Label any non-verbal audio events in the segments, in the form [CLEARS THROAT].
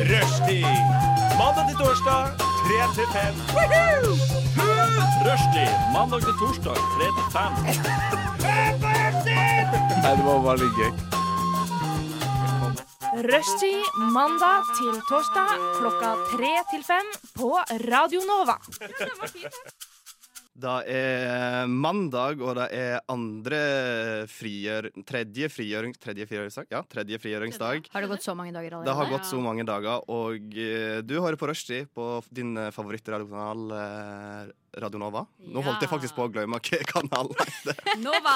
Rushtid. Mandag til torsdag, 3 til 5. Rushtid mandag til torsdag 3 til 5. Nei, det var veldig gøy. Rushtid mandag til torsdag klokka tre til fem på Radio Nova. Det er mandag, og det er andre frigjør... Tredje frigjøring... Tredje frigjøringsdag? Ja, tredje frigjøringsdag. Har det gått så mange dager allerede? Det har gått så mange dager, og eh, du hører på Rushdie på din eh, favorittradiokanal eh, Radio Nova. Nå holdt jeg faktisk på å glemme [LAUGHS] kanalen heter. Nova!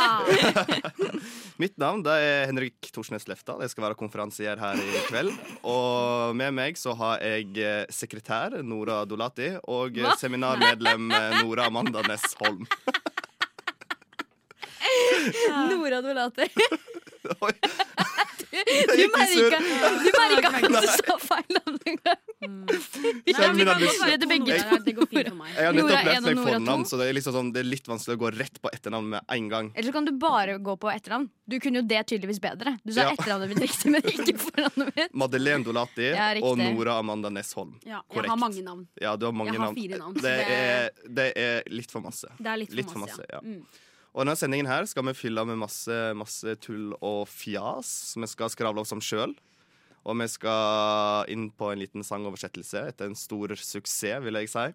[LAUGHS] Mitt navn det er Henrik Thorsnes Lefdal. Jeg skal være konferansier her i kveld. Og med meg så har jeg eh, sekretær Nora Dolati og eh, Hva? seminarmedlem eh, Nora Amanda Næss Holm. [LAUGHS] Nora Dolati. [LAUGHS] Du merka at [LAUGHS] du sa feil navn en gang. Selv min Det er begge for meg. Jeg har Nora nettopp lært meg fornavn, så det er, liksom sånn, det er litt vanskelig å gå rett på etternavn med en gang. Eller så kan du bare gå på etternavn. Du kunne jo det tydeligvis bedre. Du sa Ja. etternavnet mitt riktig, men ikke [LAUGHS] fornavnet mitt. Madeleine Dolati Ja, og Nora Amanda Nesholm. Holm. Ja, jeg har mange navn. Ja, du har mange Jeg har fire navn, Det er, det er litt for masse. Det er litt for Litt for masse, ja. ja. Mm. Og denne sendingen her skal vi fylle med masse, masse tull og fjas. Vi skal skravle oss om sjøl. Og vi skal inn på en liten sangoversettelse etter en stor suksess, vil jeg si.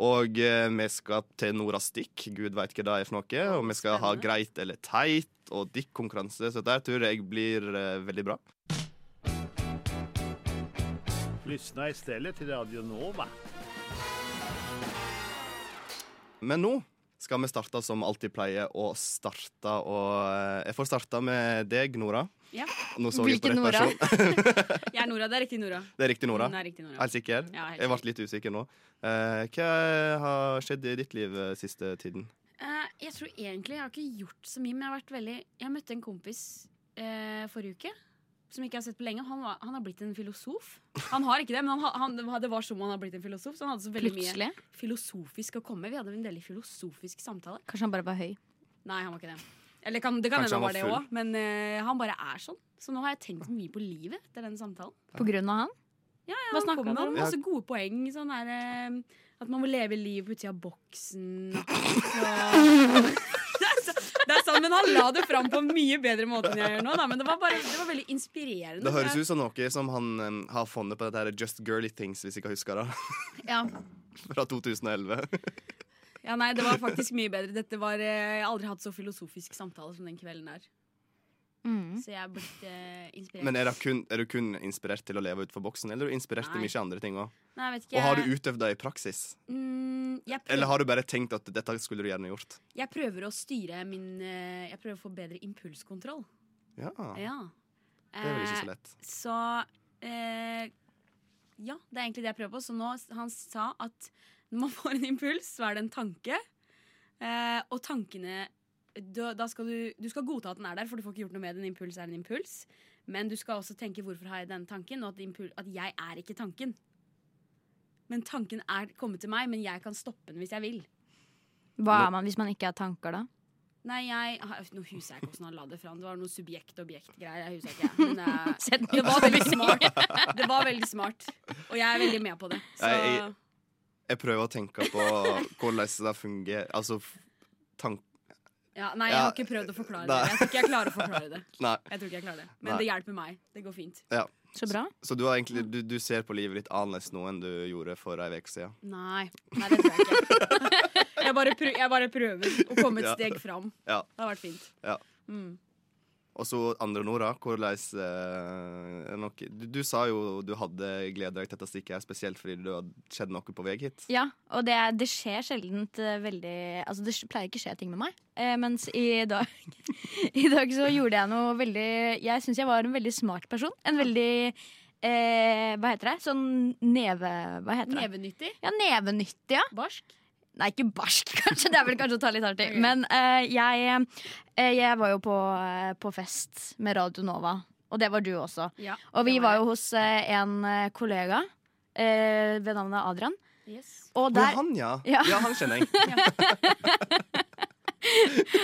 Og eh, vi skal til Nora Stikk, gud veit hva det er for noe. Og vi skal ha greit eller teit og diktkonkurranse, så dette tror jeg blir eh, veldig bra. Lyssna istället till Radio Nova. Men nå skal vi starte som alltid pleier å starte. Og eh, jeg får starte med deg, Nora. Ja. Hvilken Nora? Jeg er [LAUGHS] Nora. Det er riktig Nora. Det er riktig, Nora. Mm, er riktig Nora. Helt sikker? Ja, helt jeg ble litt usikker nå. Eh, hva har skjedd i ditt liv eh, siste tiden? Jeg tror egentlig jeg har ikke gjort så mye, men jeg har vært veldig Jeg møtte en kompis forrige uke som ikke jeg har sett på lenge. Han, var, han har blitt en filosof. Han har ikke det, men han, han, det var som om han har blitt en filosof. Så han hadde så veldig Plutselig. mye filosofisk å komme med. Vi hadde en veldig filosofisk samtale. Kanskje han bare var høy. Nei, han var ikke det. Eller kan, det kan hende han var det òg, men uh, han bare er sånn. Så nå har jeg tenkt mye på livet etter den samtalen. På grunn av han? Ja, ja, han kom med han masse gode poeng. Sånn der, uh, at man må leve livet på utsida av boksen. [LAUGHS] Så. Er sånn, men han la det fram på en mye bedre måte enn jeg gjør nå. Da. Men det var, bare, det var veldig inspirerende. Det høres ut som noe som han um, har funnet på dette her Just Girly Things, hvis jeg ikke husker det. Ja. [LAUGHS] Fra 2011. ja, nei, det var faktisk mye bedre. Dette var, eh, jeg har aldri hatt så filosofisk samtale som den kvelden der. Mm. Så jeg er blitt eh, inspirert. Men er, det kun, er du kun inspirert til å leve utenfor boksen, eller er du inspirert til mye andre ting òg? Og har du utøvd det i praksis? mm, jeg, Eller har du bare tenkt at dette skulle du gjerne gjort? jeg prøver å styre min eh, Jeg prøver å få bedre impulskontroll. Ja, Ja. det er vel ikke Eh, så lett. Så eh, Ja, det er egentlig det jeg prøver på. Så nå, han sa at når man [LAUGHS] får en impuls, så er det en tanke. Eh, og tankene da, da skal du, du skal godta at den er der, for du får ikke gjort noe med det. En impuls er en impuls. Men du skal også tenke 'hvorfor har jeg denne tanken?' og at, impul- at jeg er ikke tanken. Men tanken er kommet til meg, men jeg kan stoppe den hvis jeg vil. Hva er man hvis man ikke har tanker, da? Nei, jeg har- Nå husker jeg ikke hvordan han la det fram. Det var noe subjekt-objekt-greier. Jeg husker ikke. Men eh, [LAUGHS] det var veldig smart. Det var veldig smart. Og jeg er veldig med på det. Så Jeg- jeg- Jeg prøver å tenke på hvordan det fungerer. Altså tank... ja, Nei, jeg har ikke prøvd å forklare det. Jeg tror ikke jeg klarer å forklare det. [LAUGHS] Nei. Jeg tror ikke jeg klarer det Men Nei. det hjelper meg. Det går fint. Ja. Så bra. Så du, har egentlig, du, du ser på livet ditt annerledes nå enn du gjorde for ei uke siden? Nei, nei, det tror jeg ikke. [LAUGHS] Jeg bare, prøver, jeg bare prøver å komme et steg fram. Ja. Det har vært fint. Ja. Mm. Og så andre Nora, hvordan eh, noe, du, du sa jo du hadde gleda deg til dette stikket spesielt fordi det hadde skjedd noe på vei hit. Ja, og det, det skjer sjelden veldig Altså, det pleier ikke å skje ting med meg. Eh, mens i dag [LAUGHS] I dag så gjorde jeg noe veldig Jeg syns jeg var en veldig smart person. En veldig eh, Hva heter det? Sånn neve... Hva heter det? Nevenyttig. Ja, nevenyttig, ja. Barsk. Nei, ikke barsk, [LAUGHS] kanskje. Det er vel kanskje å ta litt hardt i. Men uh, jeg, eh, jeg var jo på, eh, på fest med Radio Nova. Og det var du også. Ja, Og vi var, var jo hos en kollega eh, ved navnet Adrian. yes. Og der han, ja. Ja. ja. han kjenner jeg. [LAUGHS]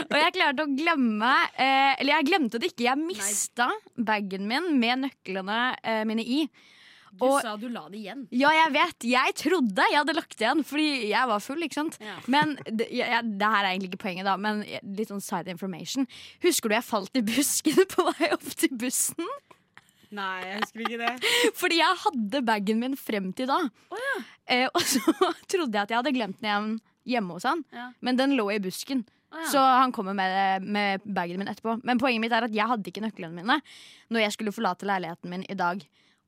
Og jeg klarte å glemme eh, Eller jeg glemte det ikke. Jeg mista bagen min med nøklene eh, mine i. Du Og- sa du la det igjen. Ja, jeg vet. Jeg trodde jeg hadde lagt det igjen, fordi jeg var full. ikke sant? Ja. Men det, ja, det her er egentlig ikke poenget, da, men litt sånn side information. Husker du jeg falt i buskene på vei opp til bussen? Nei, jeg husker ikke det. [LAUGHS] Fordi jeg hadde bagen min frem til da. eh, og så [LAUGHS] trodde jeg at jeg hadde glemt den igjen hjemme hos han, Ja. men den lå i busken. Ja. Så han kommer med, med bagen min etterpå. Men poenget mitt er at jeg hadde ikke nøklene mine når jeg skulle forlate leiligheten min i dag.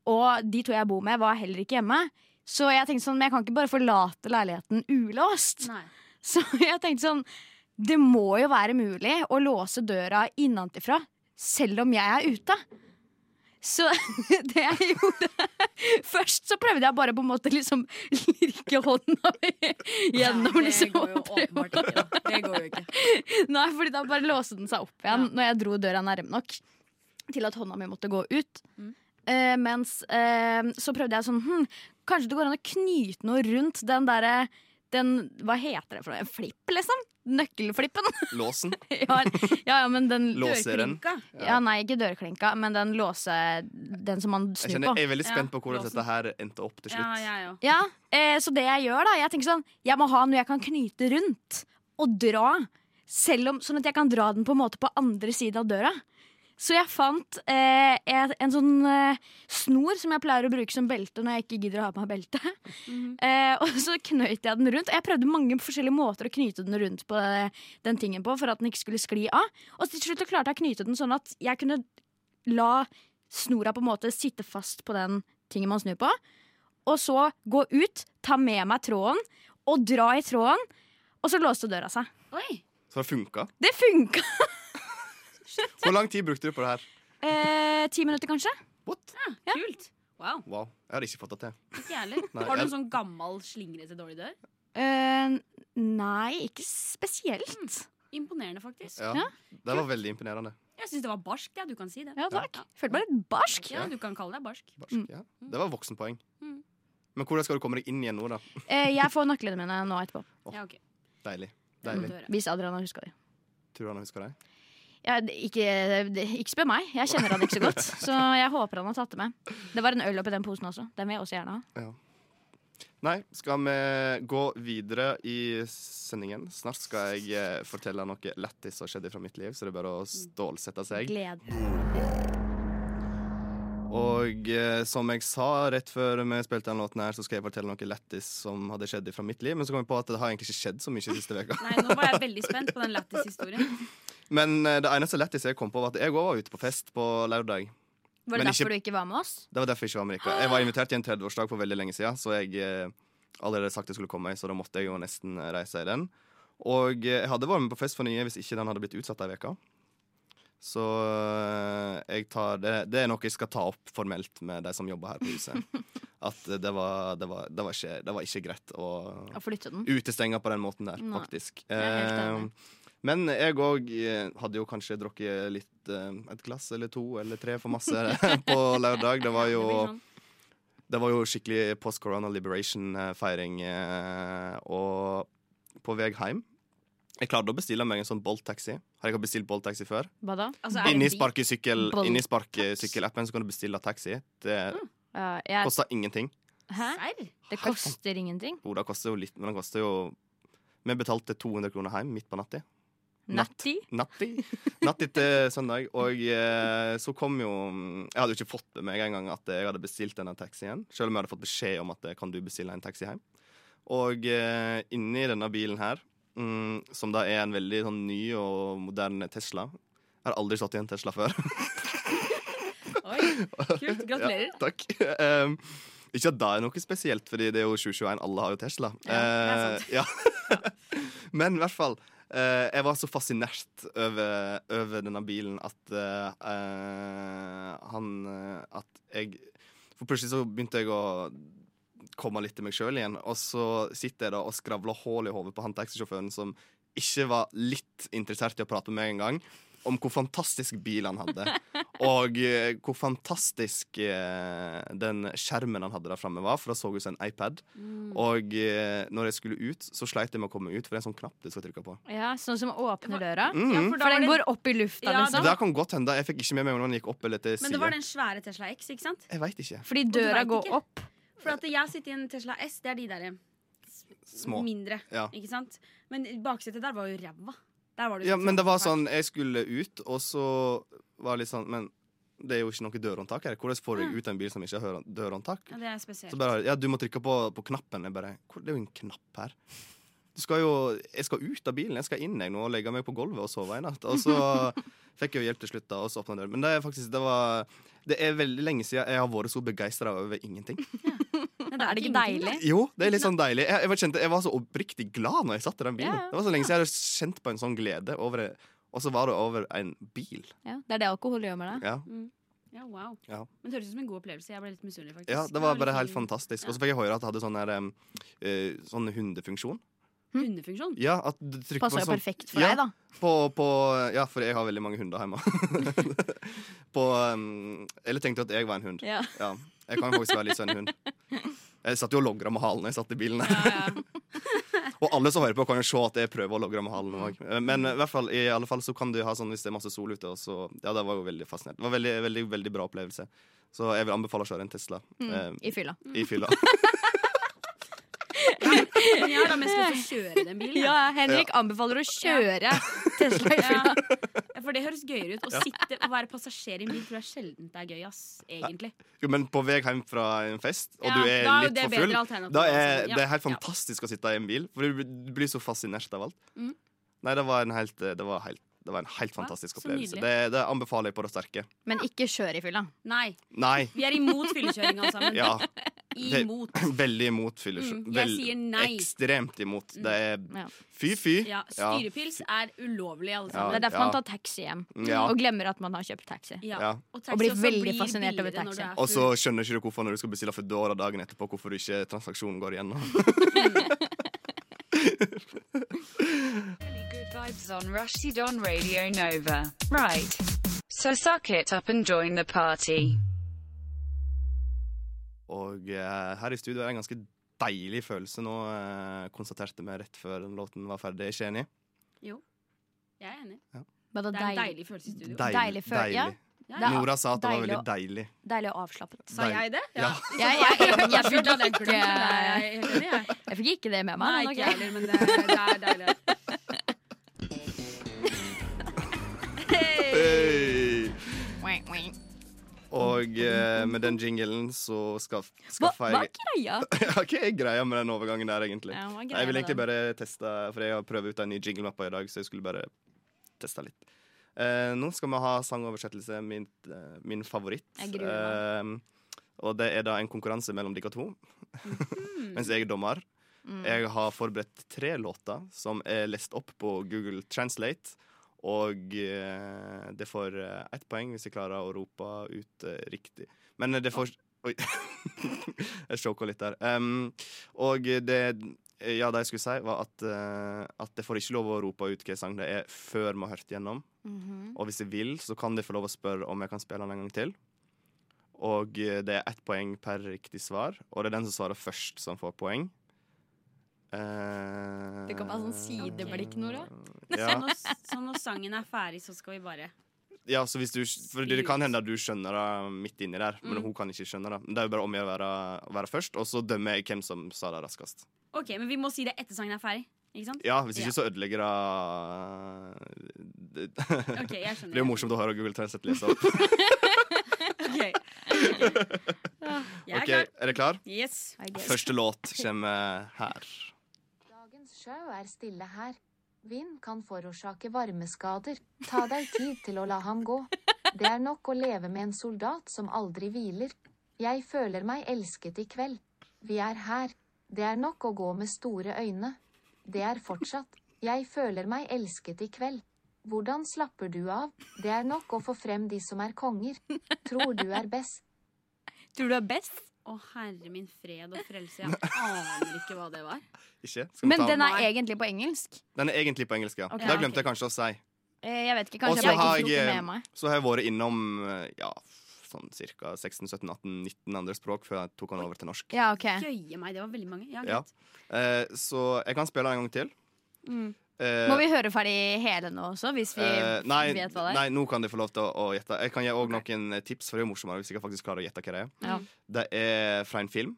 Og de to jeg bor med, var heller ikke hjemme. Så jeg tenkte sånn, men jeg kan ikke bare forlate leiligheten ulåst. Nei. [LAUGHS] Så jeg tenkte sånn Det må jo være mulig å låse døra innenfra selv om jeg er ute. Så [LAUGHS] det jeg gjorde [LAUGHS] Først så prøvde jeg bare på en måte liksom lirke hånda mi gjennom det liksom går jo åpenbart ikke. Da. Det går jo ikke. Nei, fordi da bare låste den seg opp igjen Når jeg dro døra nærme nok til at hånda mi måtte gå ut. Mm. Eh, mens uh, så prøvde jeg sånn hm, Kanskje det går an å knyte noe rundt den derre den, Hva heter det for noe? En flipp, liksom? Nøkkelflippen. [LAUGHS] Låsen. ja, ja, ja, men den [LAUGHS] Låser den. Dørklinka. ja, Nei, ikke dørklinka, men den låse Den som man Jeg, snur kjenner, på. jeg er veldig spent Ja, på hvordan låsen. dette her endte opp til Ja, slutt. jeg òg. Ja, eh, Så det jeg gjør, da Jeg tenker sånn Jeg må ha noe jeg kan knyte rundt og dra. Selv om, sånn at jeg kan dra den på en måte på andre siden av døra. Så jeg fant eh, en, en sånn eh, snor som jeg pleier å bruke som belte når jeg ikke gidder å ha på meg belte. [LAUGHS] eh, og så knøyt jeg den rundt. Og jeg prøvde mange forskjellige måter å knyte den rundt på eh, den tingen på for at den ikke skulle skli av. Og til slutt klarte jeg å knyte den sånn at jeg kunne la snora på en måte sitte fast på den tingen man snur på. Og så gå ut, ta med meg tråden og dra i tråden. Og så låste døra seg. Oi! Så det funka. Det funka! [LAUGHS] [LAUGHS] Hvor lang tid brukte du på det her? Eh, ti minutter, kanskje? What? Kult. Wow. Wow, jeg hadde ikke fått det til. Ikke heller. Nei, Har du jeg- en sånn gammel, slingrete dårlig dør? Eh, nei, ikke spesielt. Imponerende, faktisk. Ja, Ja. Det var veldig imponerende. Jeg syns det var barsk. Ja, du kan si det. Ja, takk. Ja. Følte meg litt barsk. Ja, du kan kalle deg barsk. Barsk, ja. Det var voksenpoeng. Mm. Men hvordan skal du komme deg inn igjen nå, da? Eh, jeg får nøklene mine nå etterpå. Ja, ok. Deilig. Deilig. Hvis Adrian har huska dem. Tror du han husker deg? Ja, det- ikke, ikke spør meg. Jeg kjenner han ikke så godt. [LAUGHS] Så jeg håper han har tatt det med. Det var en øl oppi den posen også. Den vil jeg også gjerne ha. Ja. Nei, skal vi gå videre i sendingen? Snart skal jeg eh, fortelle noe lættis som skjedde fra mitt liv, så det er bare å stålsette seg. Gled. Og eh, som jeg sa rett før vi spilte den låten her, så skal jeg fortelle noe lættis som hadde skjedd fra mitt liv. Men så kom jeg på at det har egentlig ikke skjedd så mye siste [LAUGHS] uka. Nei, nå var jeg veldig spent på den lættis-historien. Men eh, det eneste lættis jeg kom på, var at jeg òg var ute på fest på lørdag. Var det Men derfor ikke- du ikke var med oss? Det var derfor jeg ikke var med dere. Jeg var invitert til en 30-årsdag for veldig lenge siden, så jeg eh, allerede sagt jeg skulle komme, så da måtte jeg jo nesten reise i den. Og eh, jeg hadde vært med på fest for nye hvis ikke den hadde blitt utsatt ei uke. Så eh, det, det er noe jeg skal ta opp formelt med de som jobber her på huset. [LAUGHS] At det var, det var, det var, ikke, det var ikke greit å Å utestenge på den måten der, Nei, faktisk. Eh, men jeg òg hadde jo kanskje drukket litt eh, et glass eller to eller tre for masse [LAUGHS] på lørdag. Det var jo Det sånn. var jo skikkelig post-corona liberation-feiring. eh, Og på vei hjem Jeg klarte å bestille meg en sånn Bolt-taxi. Har jeg bestilt Bolt-taxi før? Hva da? Altså, Inni dyrt? sparkesykkel sparkesykkelappen så kan du bestille taxi. Det Ja, jeg, koster ingenting. hæ? Serr? Det koster ingenting? Jo, det koster jo litt, men det koster jo Vi betalte 200 kroner hjem midt på natta. Natti? Natti. Natti til søndag. Og eh, så kom jo Jeg hadde jo ikke fått med meg engang at jeg hadde bestilt denne taxien. Selv om jeg hadde fått beskjed om at eh, kan du bestille en taxi hjem. Og eh, inni denne bilen her, mm, som da er en veldig sånn ny og moderne Tesla Jeg har aldri stått i en Tesla før. [LAUGHS] Oi, kult. Gratulerer. Ja, takk. Um, ikke at det er noe spesielt, fordi det er jo 2021. Alle har jo Tesla. Ja, det er sant. Uh, ja. [LAUGHS] Men i hvert fall. Eh, jeg var så fascinert over, over denne bilen at eh, han eh, At jeg For plutselig så begynte jeg å komme litt til meg sjøl igjen, og så sitter jeg da og skravler hull i hodet på han taxisjåføren som ikke var litt interessert i å prate med meg engang. Om hvor fantastisk bil han hadde, og eh, hvor fantastisk eh, den skjermen han hadde der framme var, for da så ut som en iPad. Og eh, når jeg skulle ut, så sleit jeg med å komme ut, for det er en sånn knapp du skal trykke på. Ja, Sånn som åpner døra. Mm. Ja, Mm. for For den det, går opp i lufta, Ja, liksom. Det kan godt hende. Jeg fikk ikke med meg om den gikk opp eller til men det var den svære Tesla X, ikke sant? Jeg veit ikke. Fordi døra går ikke. opp. For at jeg sitter i en Tesla S, det er de der Små. mindre. Ja. Ikke sant? Men baksetet der var jo ræva. Der var det Ja, men det var sånn, jeg skulle ut, og så var det litt sånn Men det er jo ikke noe dørhåndtak her. Hvordan får jeg ut en bil som ikke har dørhåndtak? Ja, det er spesielt. Så bare, ja, du må trykke på, på knappen. Jeg bare, hvor, det er jo en knapp her. Du skal jo, jeg skal ut av bilen. Jeg skal inn jeg nå og legge meg på gulvet og sove i natt. Og så [LAUGHS] fikk jeg jo hjelp til slutt, da, og så åpna døren. Men det er faktisk, det var Det er veldig lenge siden jeg har vært så begeistra over ingenting. Ja, Er det ikke deilig? Jo, det er litt sånn deilig. Jeg, jeg, var kjente, jeg var så oppriktig glad når jeg satt i den bilen. Ja, ja. Det var så lenge siden jeg hadde kjent på en sånn glede over det. Og så var det over en bil. Ja, det er det alkohol gjør med deg. Ja, Ja, wow. Ja. Men det høres ut som en god opplevelse. Jeg ble litt misunnelig, faktisk. ja det var bare helt fantastisk. ja. Og så fikk jeg høre at det hadde sånn her, eh, sånn hundefunksjon. Hundefunksjon. Ja, at du på Passer jo sånn perfekt for Ja. deg, da. På, på, ja, for jeg har veldig mange hunder hjemme. [LAUGHS] på, um, eller tenkte at jeg var en hund. Ja. Ja, jeg kan faktisk være litt sånn hund. [LAUGHS] Jeg satt jo og logra med halen jeg satt i bilen. Ja, ja. [LAUGHS] Og alle som hører på, kan jo se at jeg prøver å logre med halen òg. Men i hvert fall, i alle fall så kan du ha sånn hvis det er masse sol ute. Og så, ja, det var jo veldig fascinerende. Det var veldig, veldig, veldig bra opplevelse. Så jeg vil anbefale å kjøre en Tesla Mm, eh, I fylla. i fylla. [LAUGHS] Men har da mest skal kjøre den bilen. Ja, Henrik anbefaler å kjøre Tesla. Ja, for det høres gøyere ut. Å sitte og være passasjer i en bil tror jeg sjelden det er gøy. ass, egentlig. Jo, men på vei hjem fra en fest, og Ja, du er da er litt for full, da er altså. Ja, det er helt ja. fantastisk å sitte i en bil. For du blir- så fascinert av alt. Mm. Nei, det var en helt, det var helt, det var en helt fantastisk ja, opplevelse. Det, det anbefaler jeg på det sterke. Men ikke kjør i fylla. Nei. Nei. Vi er imot fyllekjøring, alle [LAUGHS] sammen. Ja. Imot. [CLEARS THROAT] Veldig imot fyllesyke. Mm, jeg sier nei. Ekstremt imot. Det er fy, fy. Ja, Styrepils er ulovlig, alle Ja. sammen. Det er derfor Ja. man tar taxi hjem. Ja. Og glemmer at man har kjøpt taxi. Ja. Ja. Og, Og blir veldig blir fascinert over taxi. Og så skjønner ikke du hvorfor når du skal bestille Foodora dagen etterpå, hvorfor ikke transaksjonen går igjennom. Vibes on Rushdie on Radio Nova. Right. So suck it up and join the party. Og eh, her i studio er det en ganske deilig følelse nå, eh, konstaterte vi rett før den låten var ferdig. Er ikke enig? Jo. Jeg er enig. Ja. Det er en deilig, deilig følelse i studio. Deilig føl- ja. Ja, Nora sa at det var veldig deilig. deilig og avslappet. Sa jeg det? Ja. Jeg, jeg, jeg, jeg, Jeg fikk ikke, Jeg fikk ikke det med meg. Nei, ikke jeg heller, men det, det er deilig. Og eh, med den jinglen så skal, Hva, skaffa hva er greia? [LAUGHS] Hva er greia med den overgangen der, egentlig? Ja, hva greia jeg vil egentlig bare teste, for jeg har prøvd ut en ny jingle-mappa i dag, så jeg skulle bare teste litt. Eh, nå skal vi ha sangoversettelse, min, eh, min favoritt. Jeg gruer Eh, og det er da en konkurranse mellom dere to, Mhm. [LAUGHS] mens jeg er dommer. Mm. Jeg har forberedt tre låter som er lest opp på Google Translate. Og eh, det får eh, ett poeng hvis jeg klarer å rope ut eh, riktig. Men det får Oi. [LAUGHS] jeg sjokka litt der. Um, og det Ja, det jeg skulle si, var at, eh, at jeg får ikke lov å rope ut hvilken sang det er, før vi har hørt gjennom. Mhm. Og hvis jeg vil, så kan de få lov å spørre om jeg kan spille den en gang til. Og det er ett poeng per riktig svar, og det er den som svarer først, som får poeng. Eh, Det kan være sånn sideblikk, Nora. [LAUGHS] Så når, så når sangen er ferdig, så skal vi bare ja, så hvis du, for det kan hende at du skjønner det midt inni der, men Mm. hun kan ikke skjønne det. Det er jo bare om å gjøre å være, være først, og så dømmer jeg hvem som sa det raskest. OK, men vi må si det etter sangen er ferdig. Ikke sant? Ja, hvis ikke Ja. så ødelegger det okay, jeg skjønner. det blir jo morsomt å høre Google Translate lese opp. [LAUGHS] Ok. [LAUGHS] Jeg er Ok, klar. Er dere klar? Yes. Første låt kommer her. Sjø er stille her. Vind kan forårsake varmeskader. Ta deg tid til å la ham gå. Det er nok å leve med en soldat som aldri hviler. Jeg føler meg elsket i kveld. Vi er her. Det er nok å gå med store øyne. Det er fortsatt. Jeg føler meg elsket i kveld. Hvordan slapper du av? Det er nok å få frem de som er konger. Tror du er best. Tror du er best? Å, herre min fred og frelse. Jeg aner ikke hva det var. [LAUGHS] Ikke? Skal Men den er egentlig på engelsk. Den er egentlig på engelsk, ja. Okay. Det glemte jeg kanskje å si. Eh, Jeg vet ikke, kanskje jeg bare har ikke det med meg. Så har jeg vært innom eh, ja, sånn ca. 16, 17, 18, 19 andre språk før jeg tok den over til norsk. Ja, ok. Gøye meg, det var veldig mange. Ja, Ja. Eh, så jeg kan spille den en gang til. Mm. Eh, Må vi høre ferdig hele nå også, hvis vi uh, nei, vet hva det er? nei, nå kan de få lov til å, å gjette. Jeg kan gi også noen eh, tips, for det er morsommere hvis jeg faktisk klarer å gjette hva det er. Ja. Det er fra en film,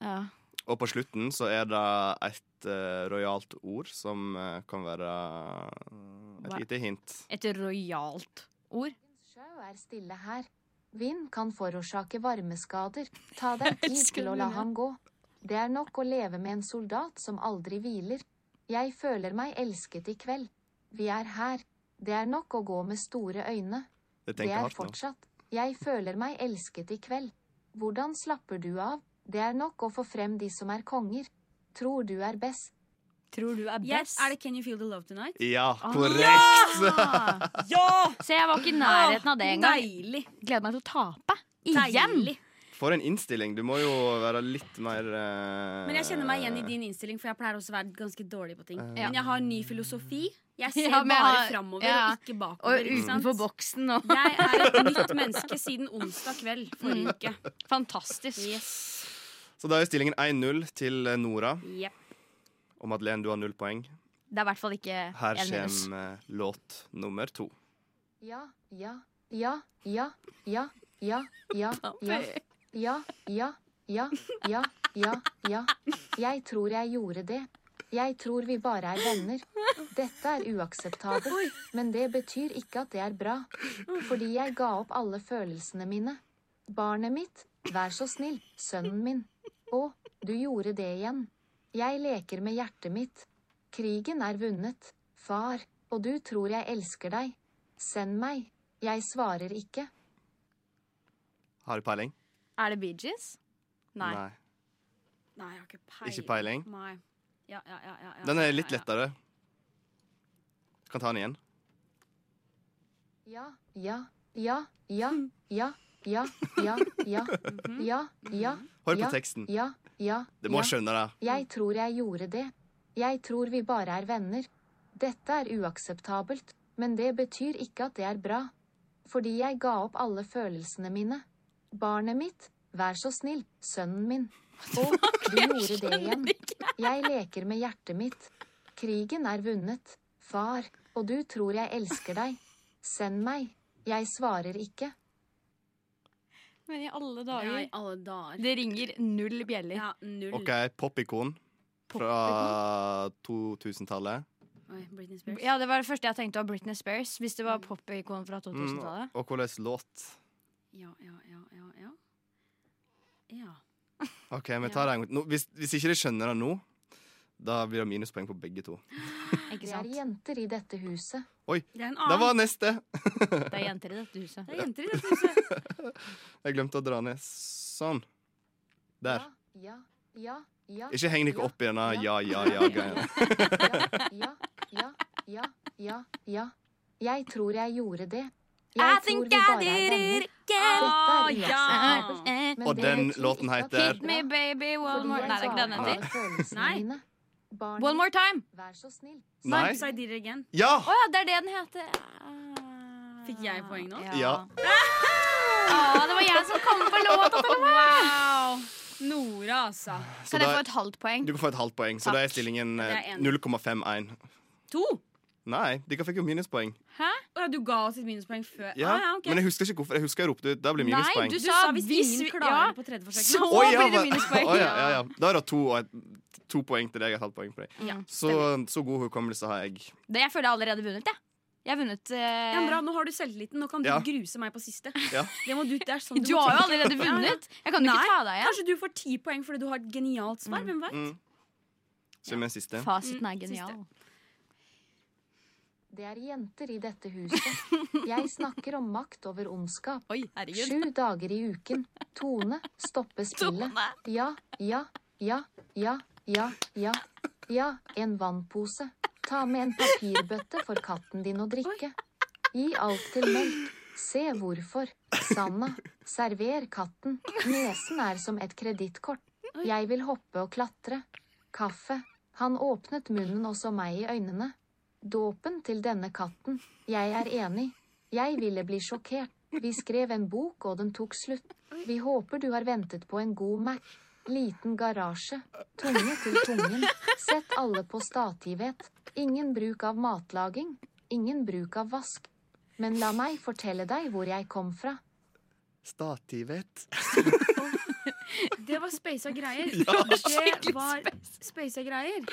Ja. og på slutten så er det et uh, rojalt ord som uh, kan være et Hva? lite hint. Et rojalt ord. Sjø er stille her. Vind kan forårsake varmeskader. Ta [LAUGHS] deg tid til å la han ham gå. Det er nok å leve med en soldat som aldri hviler. Jeg føler meg elsket i kveld. Vi er her. Det er nok å gå med store øyne. Det Det er fortsatt. Jeg føler meg elsket i kveld. Hvordan slapper du av? Det er nok å få frem de som er konger. Tror du er best. Tror du er Yes, er det Can You Feel The Love Tonight? Ja, Ah. korrekt! Ja! [LAUGHS] Se, jeg var ikke i nærheten av det engang. Deilig. Gleder meg til å tape. Igjen. Deilig. For en innstilling. Du må jo være litt mer uh, Men jeg kjenner meg igjen i din innstilling, for jeg pleier også å være ganske dårlig på ting. Ja. Men jeg har ny filosofi. Jeg [LAUGHS] ser Ja, bare har- framover ja. og ikke bakover. Og utenfor boksen og Jeg er et nytt menneske siden onsdag kveld forrige uke. Fantastisk. Yes. Så da er stillingen 1-0 til eh, Nora. Yep. Og Madeleine, du har null poeng. Det er i hvert fall ikke Her kommer eh, låt nummer to. Ja, ja, ja, ja, ja, ja, ja, ja. Ja, ja, ja, ja, ja, ja. Jeg tror jeg gjorde det. Jeg tror vi bare er venner. Dette er uakseptabelt, men det betyr ikke at det er bra. Fordi jeg ga opp alle følelsene mine. Barnet mitt, vær så snill, sønnen min. Å, du gjorde det igjen. Jeg leker med hjertet mitt. Krigen er vunnet. Far, og du tror jeg elsker deg. Send meg. Jeg svarer ikke. Har du peiling? Er det Bee Gees? Nei. Nei. Nei, jeg har ikke peiling. Ikke peiling? Nei. Ja, ja, ja, ja, ja, Den er litt ja, ja. lettere. Kan ta den igjen. Ja, ja, ja, ja, ja, ja, ja, ja, ja, ja, Hør på ja, teksten. ja, ja, Du må ja. skjønne det. Jeg tror jeg gjorde det. Jeg tror vi bare er venner. Dette er uakseptabelt, men det betyr ikke at det er bra. Fordi jeg ga opp alle følelsene mine. Barnet mitt, vær så snill, sønnen min. [LAUGHS] Å, du gjorde det igjen. Jeg leker med hjertet mitt. Krigen er vunnet. Far, og du tror jeg elsker deg. Send meg. Jeg svarer ikke. Men i alle Ja, dager. i alle dager. Det ringer null bjeller. Ja, null. OK, popikon fra 2000-tallet. Oi, Britney Spears. Ja, det var det første jeg tenkte var Britney Spears. Hvis det var popikon fra Mm, 2000-tallet. og hvordan låt? Ja, ja, ja, ja, ja. Ja. OK, vi tar det en gang. Hvis, hvis ikke de skjønner det nå, da blir det minuspoeng på begge to. [LAUGHS] Ikke Det er jenter i dette huset. Det er en Det annen. var neste! Det er jenter i dette huset. [LAUGHS] Det er jenter i dette huset. [LAUGHS] Jeg glemte å dra ned sånn. Der. Ja, ja, ja, ja. Ikke heng dere opp i denne ja-ja-ja-greia. Ja, ja, ja, ja, ja. Jeg tror jeg gjorde det. I think I did it again. Er ja. Og den låten heter- er Hit me, baby, one more Nei, det er ikke den heter. Nei. One more time. Vær så snill. Nei. I did it again. Ja! Å ja, det er det den heter. Ah. Fikk jeg poeng nå? Ja. Ah, det var jeg som kom på låta til og med. Wow! Nora, altså. Så Kan jeg få et halvt poeng? Du kan få et halvt poeng, så da er stillingen Det er eh, 0,51. To! Nei, dere fikk jo minuspoeng. Hæ? ja, du ga oss et minuspoeng før. Ja, ah, ja, ok. Men jeg husker ikke hvorfor. Jeg husker jeg ropte ut. Da blir Nei, minuspoeng. du Du sa hvis ingen vi- klarer ja. på tredje forsøk. Så oh, ja, blir det minuspoeng. oh, ja, ja, ja. Da er det to, to poeng til deg og et halvt poeng for deg. Ja, Så, så god hukommelse har jeg. Det, jeg føler jeg allerede vunnet, jeg. Jeg har vunnet uh... Ja, bra, Nå har du selvtilliten. Nå kan du Ja. gruse meg på siste. Ja. Det må du, det er sånn Du du har jo allerede vunnet. Jeg kan jo Nei, ikke ta deg igjen. Kanskje du får ti poeng fordi du har et genialt svar. Hvem veit? Mm. Så med siste. Fasiten er genial. genial. Det er jenter i dette huset. Jeg snakker om makt over ondskap. Oi. Sju dager i uken. Tone, stoppe spillet. Ja, ja, ja, ja, ja, ja. Ja, en vannpose. Ta med en papirbøtte for katten din å drikke. Gi alt til melk. Se hvorfor. Sanna, server katten. Nesen er som et kredittkort. Jeg vil hoppe og klatre. Kaffe. Han åpnet munnen og så meg i øynene. Dåpen til denne katten. Jeg er enig. Jeg ville bli sjokkert. Vi skrev en bok, og den tok slutt. Vi håper du har ventet på en god Mac. Liten garasje. Tunge til tungen. Sett alle på stativhet. Ingen bruk av matlaging. Ingen bruk av vask. Men la meg fortelle deg hvor jeg kom fra. Stativet. [LAUGHS] Det var speisa greier. Ja. Det var speisa greier.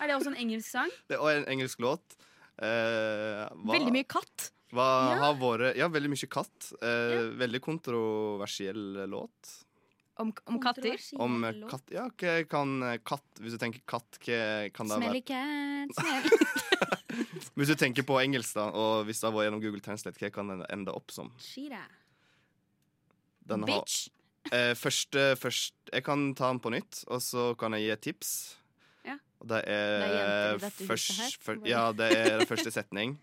Er det også en engelsk sang? [LAUGHS] Det er en engelsk låt. Eh, hva- Veldig mye katt. Hva Ja. har vært Ja, veldig mye katt. Eh, Veldig kontroversiell låt. Om, om katter. Om eh, katt Ja, hva kan eh, katt Hvis du tenker katt, hva kan det Smelly være? cat, [LAUGHS] smell. [LAUGHS] Hvis du tenker på engelsk, da, og hvis det har vært gjennom Google Translate, hva kan den ende opp som? Shira. Bitch. har, Bitch. Eh, først, først, jeg kan ta den på nytt, og så kan jeg gi et tips. Ja. Og det er, Det er først, her. Ja, det er den første setning.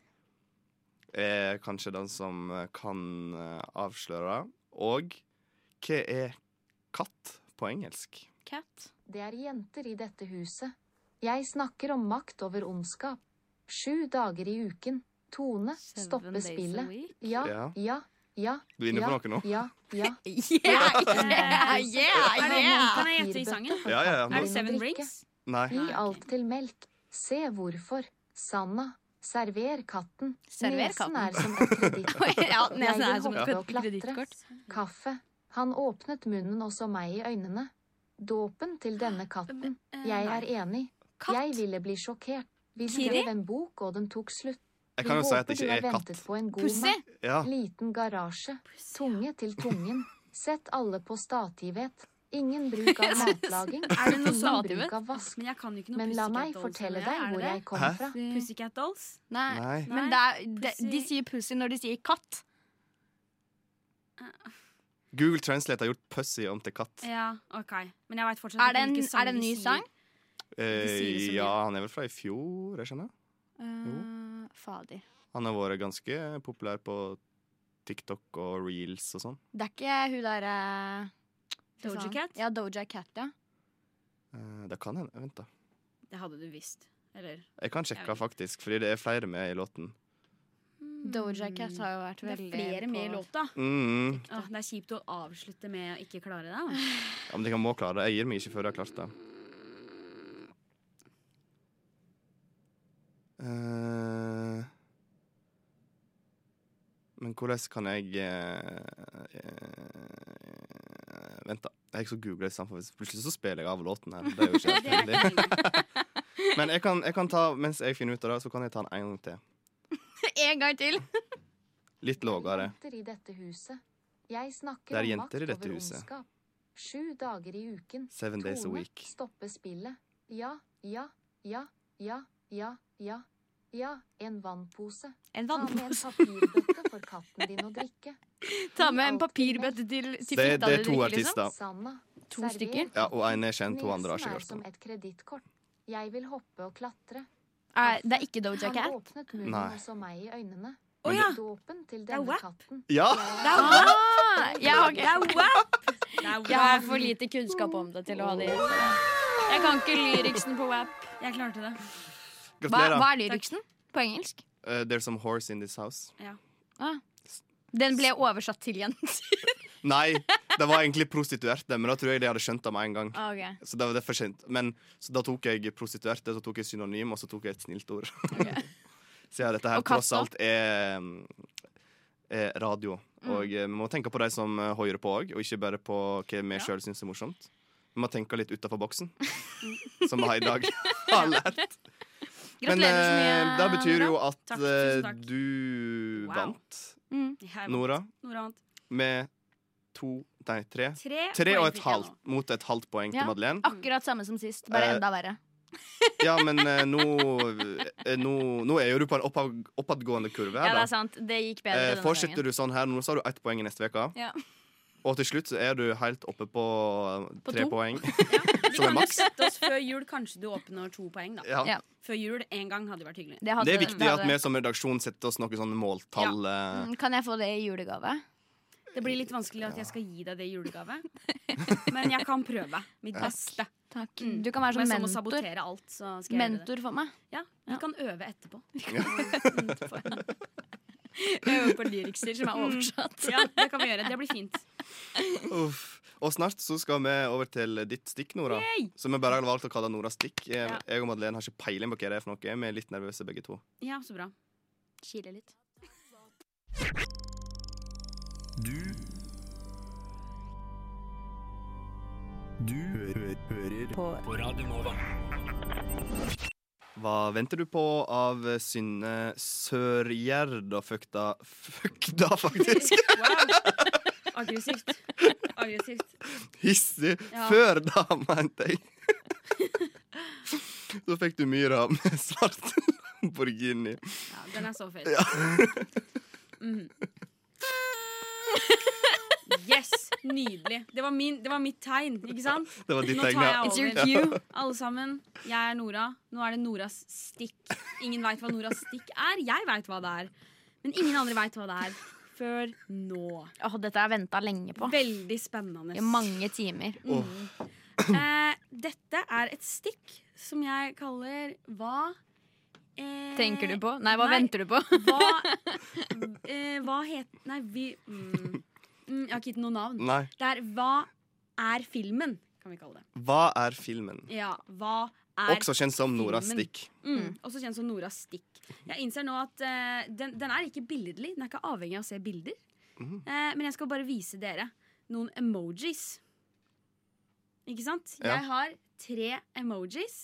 Er kanskje den som eh, kan eh, avsløre. Og hva er katt på engelsk? Cat. Det er jenter i dette huset. Jeg snakker om makt over ondskap. Sju dager i uken. Tone, stoppe spillet. Ja, Ja. Ja. Du er inne ja, på noe nå? Ja, ja. [LAUGHS] Yeah, yeah, yeah, yeah. Kan jeg gjette i sangen? Ja, ja, ja. Er det Seven? Rings? nei. Gi alt til melk. Se hvorfor. Sanna, server katten. Server katten. Nesen er som et kredittkort. [LAUGHS] ja, Jeg nesen er vil som hoppe et og klatre. kredittkort. Kaffe. Han åpnet munnen og så meg i øynene. Dåpen til denne katten. Jeg er enig. Jeg ville bli sjokkert. Vi skrev en bok, og den tok slutt. Jeg kan jo si at det ikke er katt. ventet på en god Pussy. Ja. Liten garasje. Tunge til tungen. [LAUGHS] Sett alle på stativhet. Ingen bruk av [LAUGHS] matlaging. Er det noe stativhet? bruk av vask. Men jeg kan jo ikke noe Men la meg fortelle deg hvor jeg kom Hæ? fra. Pussycat Dolls? Nei. Nei. Men det er, de, de sier pussy når de sier katt. Google Translate har gjort pussy om til katt. Ja, OK. Men jeg veit fortsatt Er det en, er det en ny sang? Eh, ja, han er vel fra i fjor, jeg skjønner. Uh, fader. Han har vært ganske populær på TikTok og reels og sånn. Det er ikke hun derre Doja Cat? Ja, Doja Cat, ja. Eh, det kan hende. Vent, da. Det hadde du visst. Eller Jeg kan sjekke, jeg faktisk, fordi det er flere med i låten. Doja Cat har jo vært veldig Det er flere med i låta. Mm. Åh, det er kjipt å avslutte med å ikke klare det. da. [SIGHS] Ja, men de kan må klare det. Jeg gir meg ikke før jeg har klart det. Eh, men hvordan kan jeg eh, eh, Vent, da. Jeg skal google det sammen, for plutselig så spiller jeg av låten her. Det er jo ikke [LAUGHS] helt ikke heldig. Men jeg kan, jeg kan ta, mens jeg finner ut av det, så kan jeg ta den en gang til. [LAUGHS] En gang til! [LAUGHS] Litt lavere. Jenter i dette huset. Jeg snakker Det er jenter i dette huset. ondskap. Sju dager i uken. Seven days a week. stoppe spillet. Ja, ja, ja, ja, ja, ja. Ja, en vannpose. En Ta med en papirbøtte for katten din å drikke. [LAUGHS] Ta med en papirbøtte til, til Det, det er to artister. liksom. To stykker? Ja, og en er kjent, to andre har ikke er hørt som et kredittkort. Jeg vil hoppe og klatre. Er, det er ikke Doja Han Cat? åpnet munnen Nei. og så meg i øynene. Å ja! Dåpen til denne det er katten. Ja! Det er WAP! Ah, jeg, har Det er WAP! Jeg har for lite kunnskap om det til å ha det. Jeg kan ikke lyriksen på WAP. Jeg klarte det. Hva, Gratulerer. hva er lyriksen på engelsk? Uh, there's some horse in this house. Den ble oversatt til jenter. [LAUGHS] Nei, det var egentlig prostituerte, men da tror jeg de hadde skjønt det med en gang. Ah, ok. Så det var det for sent. Men så da tok jeg prostituerte, så tok jeg synonym, og så tok jeg et snilt ord. Siden [LAUGHS] dette her Og katta? tross alt er, er radio. Mm. Og eh, vi må tenke på de som eh, hører på òg, og ikke bare på hva vi Ja. sjøl syns er morsomt. Vi må tenke litt utafor boksen, [LAUGHS] som vi har i dag har lært. Men Gratulerer så mye. eh, det betyr jo at Takk, tusen eh, takk. du Wow. vant, Mm. Jeg. Nora, Nora vant. med to Nei, tre. Tre, Tre poeng og et fikk jeg halvt nå. mot et halvt poeng Ja. til Madeleine. Akkurat samme som sist, bare Eh, enda verre. [LAUGHS] Ja, men eh, nå, eh, nå Nå er jo du på en oppav, oppadgående kurve Ja, her, det da. er sant. Det gikk bedre Eh, denne fortsetter du sånn her, nå så har du ett poeng i neste uke. Ja. Og til slutt så er du helt oppe på eh, På tre to. poeng. [LAUGHS] ja. Som er kan jo sette oss før jul. Kanskje du oppnår to poeng, da. Ja. Ja. Før jul en gang hadde vært hyggelig. Det, hadde, Det er viktig at hadde- vi som redaksjon setter oss noen sånne måltall. eh, Mm, Kan jeg få det i julegave? Det blir litt vanskelig at jeg skal gi deg det i julegave. [LAUGHS] Men jeg kan prøve mitt beste. Takk. Mm. Du kan være som mentor. alt, så skal jeg gjøre det. Mentor for meg. Ja, vi Ja. kan øve etterpå. [LAUGHS] Øve på lyrikser som er oversatt. Ja, det kan vi gjøre. Det blir fint. [LAUGHS] Uff. Og snart så skal vi over til ditt stikk, Nora. Yay! Så vi bare har valgt å kalle Nora Stikk. Jeg, Ja. jeg og Madeleine har ikke peiling på hva det er for noe. Vi er litt nervøse begge to. Ja, så bra. Kile litt. Du Du hø hører på. Radio Nova. Hva venter du på av Synne Sørgjerd og Føkta Føkta, faktisk? [LAUGHS] Wow. Aggressivt. Aggressivt. Hissig. Ja. Før da, mente jeg. [LAUGHS] Så fikk du Myra med svart Lamborghini. Ja, den er så fet. Ja. Mhm. [LAUGHS] Yes! Nydelig. Det var, min, det var mitt tegn, ikke sant? [LAUGHS] Det var ditt Nå tar tegn, ja. jeg It's your over. cue. Alle sammen, jeg er Nora. Nå er det Noras stikk. Ingen veit hva Noras stikk er. Jeg veit hva det er. Men ingen andre veit hva det er. Før nå. Åh, dette har jeg venta lenge på. Veldig spennende. I mange timer. Eh, dette er et stikk som jeg kaller Hva eh, Tenker du på? Nei, hva nei. venter du på? Hva, [LAUGHS] eh, hva het Nei, vi mm, mm, Jeg har ikke gitt noe navn. Nei. Det er Hva er filmen? Kan vi kalle det. Hva er filmen? Ja, hva er Også kjent som Nora filmen? Stikk. Mm, også kjent som Nora Stikk. Jeg innser nå at uh, den, den er ikke billedlig. Den er ikke avhengig av å se bilder. Mm. Uh, men jeg skal bare vise dere noen emojis. Ikke sant? Ja. Jeg har tre emojis.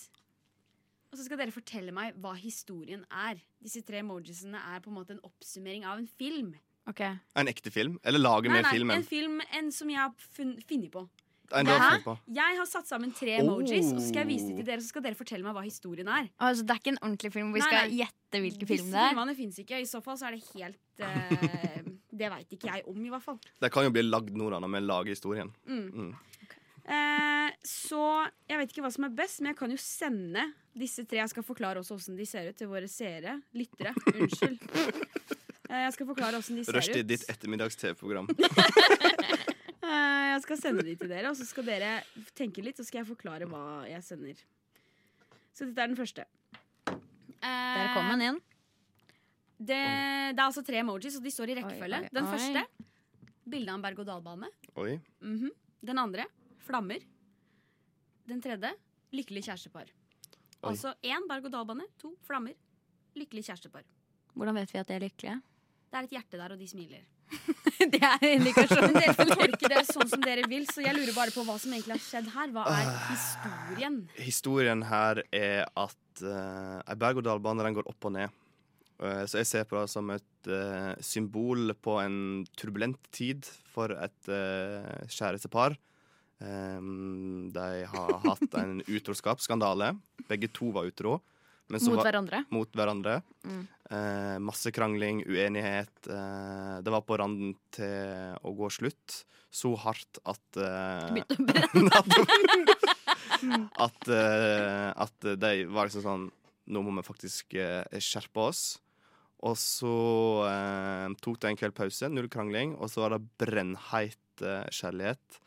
Og så skal dere fortelle meg hva historien er. Disse tre emojisene er på en måte en oppsummering av en film. Ok En ekte film? Eller lager mer med nei, en film en som jeg har funnet på. En du har på. Jeg har satt sammen tre emojis, og så skal jeg vise det Oh. til dere, så skal dere fortelle meg hva historien er. Altså, Det er ikke en ordentlig film hvor vi skal nei. gjette hvilken film det er? filmene fins ikke. I så fall så er det helt uh, [LAUGHS] Det veit ikke jeg om, i hvert fall. Det kan jo bli lagd noe når vi lager historien. Mm. Mm. Eh, så jeg vet ikke hva som er best, men jeg kan jo sende disse tre. Jeg skal forklare også hvordan de ser ut til våre seere. Lyttere. [LAUGHS] Unnskyld. Eh, jeg skal forklare hvordan de ser Rushtid, ut. ditt ettermiddags-TV-program. [LAUGHS] [LAUGHS] Eh, jeg skal sende de til dere, og så skal dere tenke litt, så skal jeg forklare hva jeg sender. Så dette er den første. Eh, Der kom den inn. Det, det er altså tre emojis, og de står i rekkefølge. Oi, oi, Den første bilde av en berg-og-dal-bane. Oi. -hmm. Den andre flammer. Den tredje lykkelig kjærestepar. Altså én berg-og-dal-bane, to flammer. Lykkelig kjærestepar. Hvordan vet vi at de er lykkelige? Det er et hjerte der, og de smiler. [LAUGHS] det er indikasjonen. Men dere får tolke det sånn som dere vil, så jeg lurer bare på hva som egentlig har skjedd her. Hva er historien? [SIGHS] Historien her er at uh, ei berg-og-dal-bane den går opp og ned. Uh, så jeg ser på det som et uh, symbol på en turbulent tid for et uh, kjærestepar. Um, de har hatt en [LAUGHS] utroskapsskandale. Begge to var utro. Mot var- hverandre. mot hverandre. Mm. Eh, masse krangling, uenighet. Eh, det var på randen til å gå slutt. Så hardt at eh, Begynte å [LAUGHS] brenne. at, eh, at de var liksom sånn Nå må vi faktisk eh, skjerpe oss. Og så eh, tok det en kveld pause, null krangling, og så var det brennheit eh, kjærlighet.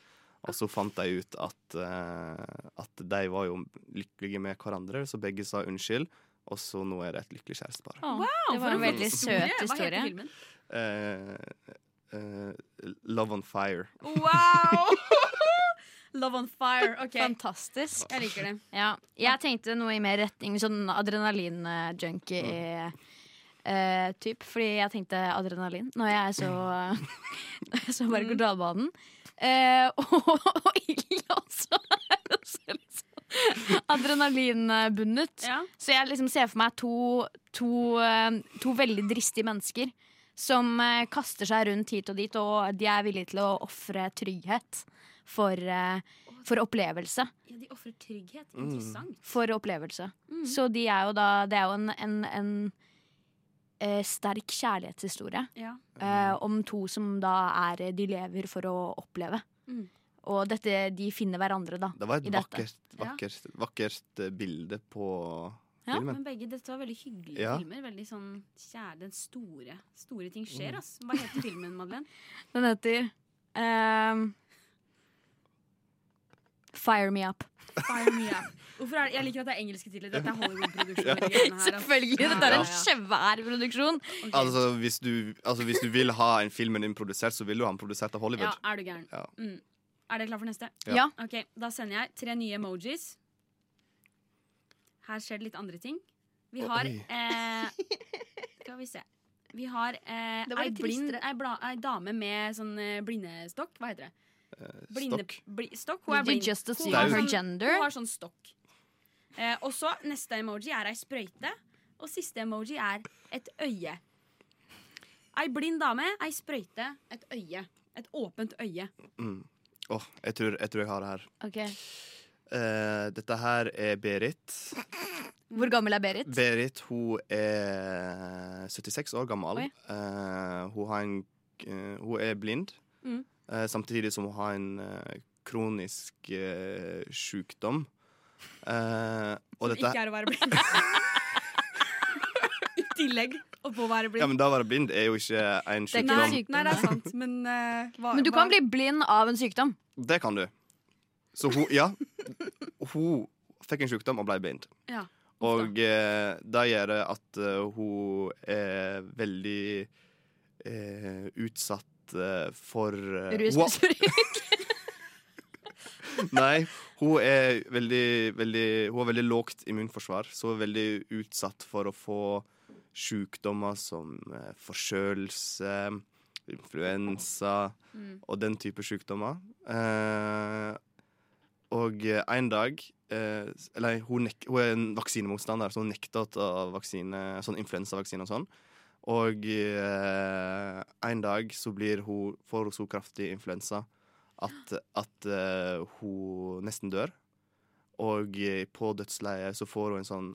Og så fant de ut at, eh, at de var jo lykkelige med hverandre, så begge sa unnskyld. Og så nå er det et lykkelig kjærestepar. Wow, det var en veldig søt Hva heter historie. filmen? Eh, eh, Love on fire. Wow! [LAUGHS] Love on fire. OK, Fantastisk. jeg liker det. Ja, jeg tenkte noe i mer retning sånn adrenalin-junkie. eh, typ, fordi jeg tenkte adrenalin når jeg så, [LAUGHS] så berg-og-dal-banen. Eh, [LAUGHS] og, og ille også. Så liksom Adrenalinbundet. Ja. Så jeg liksom ser for meg to, to, eh, to veldig dristige mennesker som eh, kaster seg rundt hit og dit, og de er villige til å ofre trygghet for, eh, for opplevelse. ja, de ofrer trygghet. Mm. For opplevelse. Mm. Så de er jo da Det er jo en, en, en eh, sterk kjærlighetshistorie Ja. eh, om to som da er De lever for å oppleve. Mm. Og dette, de finner hverandre, da. Det var et I dette. vakkert, vakkert, vakkert bilde på Ja, filmen. Men begge, dette var veldig hyggelige Ja. filmer. Veldig sånn kjære, den store, store ting skjer, ass. Hva heter filmen, Madeleine? [LAUGHS] Den heter ehm, Fire me up. Fire me up. Hvorfor er det, jeg liker at det er engelske titler. Dette er Hollywood-produksjon. her, altså. Selvfølgelig. Dette er en svær produksjon. Okay. Altså hvis, du, altså, hvis du vil ha en filmen din produsert, så vil du ha den produsert av Hollywood. Ja, er du gæren. Ja. Mm. Er dere klar for neste? Ja. Ja. Ok, Da sender jeg tre nye emojis. Her skjer det litt andre ting. Vi har eh, Skal vi se. Vi har eh, ei, blind, ei, bla, ei dame med sånn eh, blindestokk. Hva heter det? Blinde, Stokk. Bli, stokk. Hun er blind. just assume Hun har her sånn- gender? Hun har sånn stokk. Eh, og så neste emoji er ei sprøyte. Og siste emoji er et øye. Ei blind dame, ei sprøyte, et øye. Et åpent øye. Mm. Åh, jeg, tror, jeg tror jeg har det her. Okay. Eh, dette her er Berit. Hvor gammel er Berit? Berit hun er 76 år gammel. Oi. Eh, hun, har en, eh, hun er blind, Mm. Eh, samtidig som hun har en eh, kronisk uh, sykdom. Eh, og Som dette ikke er å være blind. I tillegg oppå å være blind. Ja, men da å være blind er jo ikke en sykdom. nei, sykdom, nei, det er sant. Men, eh, hva, Men du hva- kan bli blind av en sykdom. Det kan du. Så hun, ja. Hun fikk en sykdom og ble blind. Ja, Og eh, det gjør at uh, hun er veldig eh, utsatt eh, for uh, hun, Rusmisbruk. [LAUGHS] Nei, hun er veldig, veldig Hun har veldig lågt immunforsvar, så hun er veldig utsatt for å få sykdommer som uh, forkjølelse, influensa Mm. og den type sykdommer. Uh, og eh, en dag eh, Eller hun, hun er en vaksinemotstander, så hun nekter å ta vaksine, sånn influensavaksine og sånn. Og eh, en dag så blir hun, får hun så kraftig influensa at, at eh, hun nesten dør. Og eh, på dødsleiet så får hun en sånn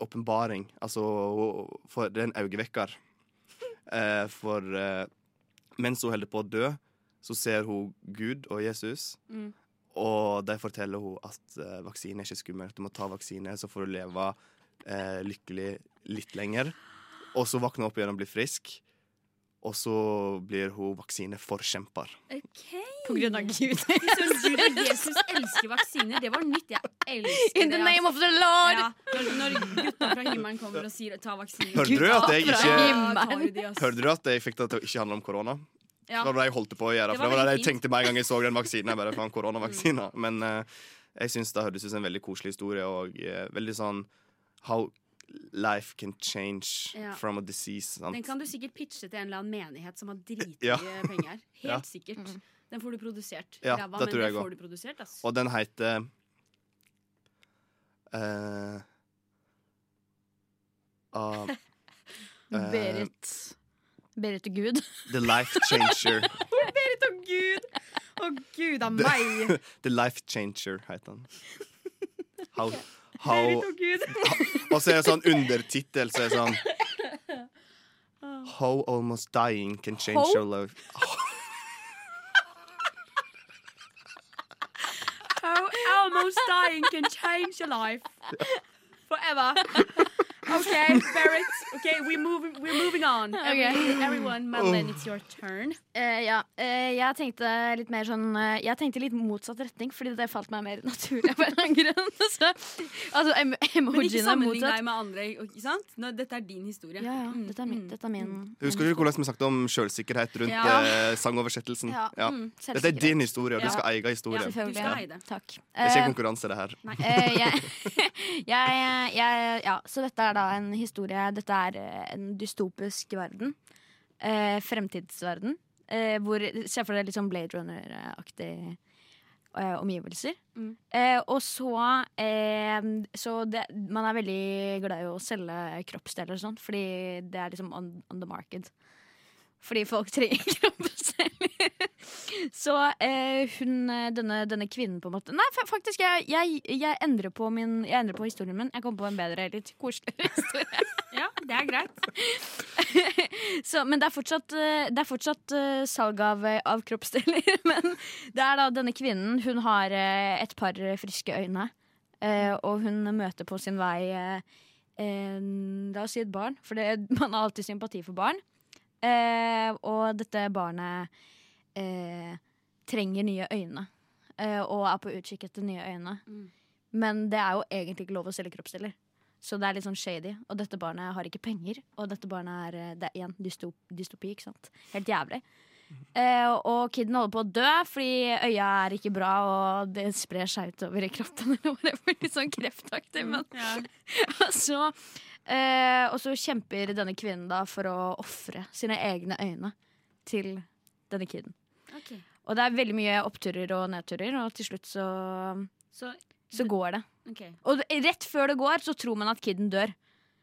åpenbaring. Altså hun, får, Det er en øyevekker. Eh, for eh, mens hun holder på å dø, så ser hun Gud og Jesus. Mm. Og de forteller hun at eh, vaksine er ikke skummelt. Du må ta vaksine, så får du leve eh, lykkelig litt lenger. Og så våkner hun opp igjen og blir frisk. Og så blir hun vaksineforkjemper. Okay. På grunn av Gud. Gud og Jesus elsker vaksiner. Det var nytt. Jeg elsker In the det. name altså. of the Lord! Ja, når, når gutta fra himmelen kommer og sier 'ta vaksine'. Hørte du at jeg ikke. Ja. Hørte du at jeg fikk det til å ikke handle om korona? Ja. Det var det jeg holdt på å gjøre. Det For var det var det jeg tenkte med en gang jeg så den vaksinen. Bare, faen, koronavaksina. Men uh, jeg syns det hørtes ut som en veldig koselig historie, og uh, veldig sånn How life can change Ja. from a disease. Sant? Den kan du sikkert pitche til en eller annen menighet som har dritmye [LAUGHS] Ja. penger. Helt Ja. sikkert. Den får du produsert. Ja, Ræva, det tror jeg òg. også. får du produsert, ass. Og den heter uh, uh, [LAUGHS] Berit. Berit og Gud. The Life Changer. [LAUGHS] Berit og Gud! Å, gud a meg! The Life Changer heter den. How, how, [LAUGHS] og så er det sånn undertittel, så er det sånn [LAUGHS] How almost dying can change How? your life. How almost dying can change your life. [LAUGHS] Forever. Okay, [LAUGHS] Berit. Okay, we're moving, we're moving on. Okay. everyone, Madeleine, it's your turn. Eh, ja, eh, jeg tenkte litt mer sånn eh, Jeg tenkte litt motsatt retning, fordi det falt meg mer naturlig. På en eller annen grunn. [LAUGHS] Så, altså, em Men ikke emojiene er sammenlign motsatt. deg med andre. Ikke sant? Nå, dette er din historie. Ja, ja, Mm, dette er min. mm, Dette er min, mm. Husker du hvordan vi snakket om selvsikkerhet rundt Ja. eh, sangoversettelsen? Ja. Ja. Mm, Dette er din historie, og Ja. du skal eie historien. Ja. Selvfølgelig. Du skal eie det. Takk. Det er ikke Eh, konkurranse, det her. Eh, jeg, [LAUGHS] jeg, jeg, ja, så dette er da en historie Dette er eh, en dystopisk verden. Eh, fremtidsverden. Eh, hvor Se for deg litt sånn Blade Runner-aktig eh, omgivelser. Mm. Eh, og så eh, Så det, man er veldig glad i å selge kroppsdeler og sånn, fordi det er liksom on, on the market. Fordi folk [LAUGHS] trenger kroppsceller. Så eh, hun, eh, denne, denne kvinnen, på en måte Nei, faktisk, jeg, jeg, jeg, endrer på min, jeg endrer på historien min. Jeg kom på en bedre, litt koseligere [LAUGHS] historie. Ja, det er greit. [LAUGHS] Så, men det er fortsatt, eh, det er fortsatt uh, salg av, av kroppsdeler. Men det er da denne kvinnen. Hun har uh, et par friske øyne. uh, Og hun møter på sin vei La oss si et barn, for det, man har alltid sympati for barn. Eh, og dette barnet eh, trenger nye øyne. eh, og er på utkikk etter nye øyne. Mm. Men det er jo egentlig ikke lov å selge kroppsdeler. Så det er litt sånn shady. Og dette barnet har ikke penger. Og dette barnet er eh, Det er igjen dystop, dystopi, ikke sant. Helt jævlig. Eh, og kiden holder på å dø fordi øya er ikke bra, og det sprer seg utover i kroppen. [LAUGHS] Eller whatever. Litt sånn kreftaktig, men Ja. og [LAUGHS] så, eh, og så kjemper denne kvinnen da for å ofre sine egne øyne til denne kiden. Okay. Og det er veldig mye oppturer og nedturer, og til slutt så, Så, så går det. Okay. Og rett før det går, så tror man at kiden dør.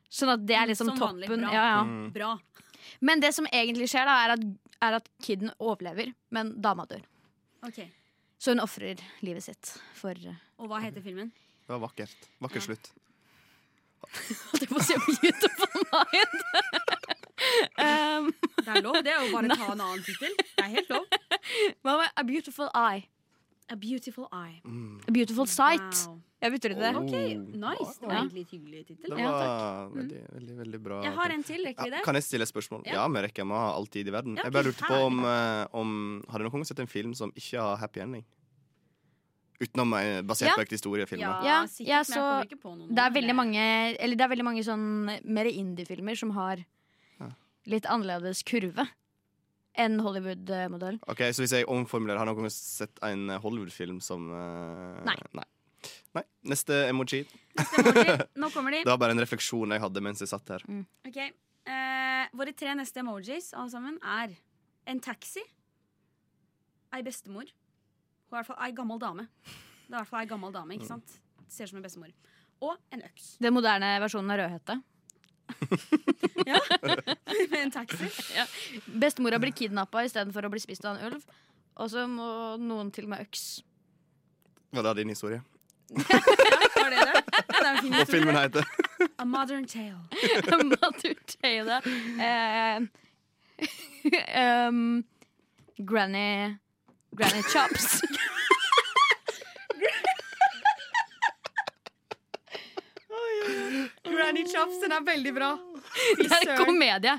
Sånn at det er liksom Som vanlig, toppen. bra. Ja, ja. Mm. Bra. Men det som egentlig skjer, da, er at, er at kiden overlever, men dama dør. Okay. Så hun ofrer livet sitt for Og hva heter filmen? Det var vakkert. Vakker Ja. slutt. [LAUGHS] At jeg får se Beautiful Mind. um, Det er lov, det jo bare å ta en annen tittel. Det er helt lov. [LAUGHS] hva med A Beautiful Eye? A Beautiful Eye. Mm. A Beautiful Sight. Wow. Jeg bytter ut det. Oh. Ok, nice. Det var Ja. egentlig et hyggelig tittel. Det Ja, var veldig, veldig, veldig bra. Jeg har en til, rekker vi Ja, kan jeg stille et spørsmål? Ja. Ja, vi rekker. Vi har all tid i verden. Ja, Jeg bare lurte på om, eh, om Har dere noen gang sett en film som ikke har happy ending? Utenom eh, basert Ja. på ekte historiefilmer. Ja, Ja, sikkert, ja, men jeg så ikke på noen. Det er veldig mange Eller det er veldig mange sånn mer indie-filmer som har Ja. litt annerledes kurve enn Hollywood-modell. Ok, Så hvis jeg omformulerer, har noen gang sett en Hollywood-film som uh, Nei. nei. Nei. Neste emoji. Neste emoji. [LAUGHS] Nå kommer de. Det var bare en refleksjon jeg hadde mens jeg satt her. Ok, uh, Våre tre neste emojis alle sammen er en taxi, ei bestemor Hun er i hvert fall ei gammel dame. Det er i hvert fall ei gammel dame, ikke sant? Ser ut som en bestemor. Og en øks. Den moderne versjonen av Rødhette. [LAUGHS] Med en taxi. Bestemora blir kidnappa istedenfor å bli spist av en ulv. Og så må noen til med øks. Var det din historie? Ja, var det det? Ja, det er en fin Og filmen heter A Modern Tale. [LAUGHS] A Modern Tale, Eh, [LAUGHS] um, granny Granny Chops. Granny Chops, den er veldig bra. [LAUGHS] Det er en komedie.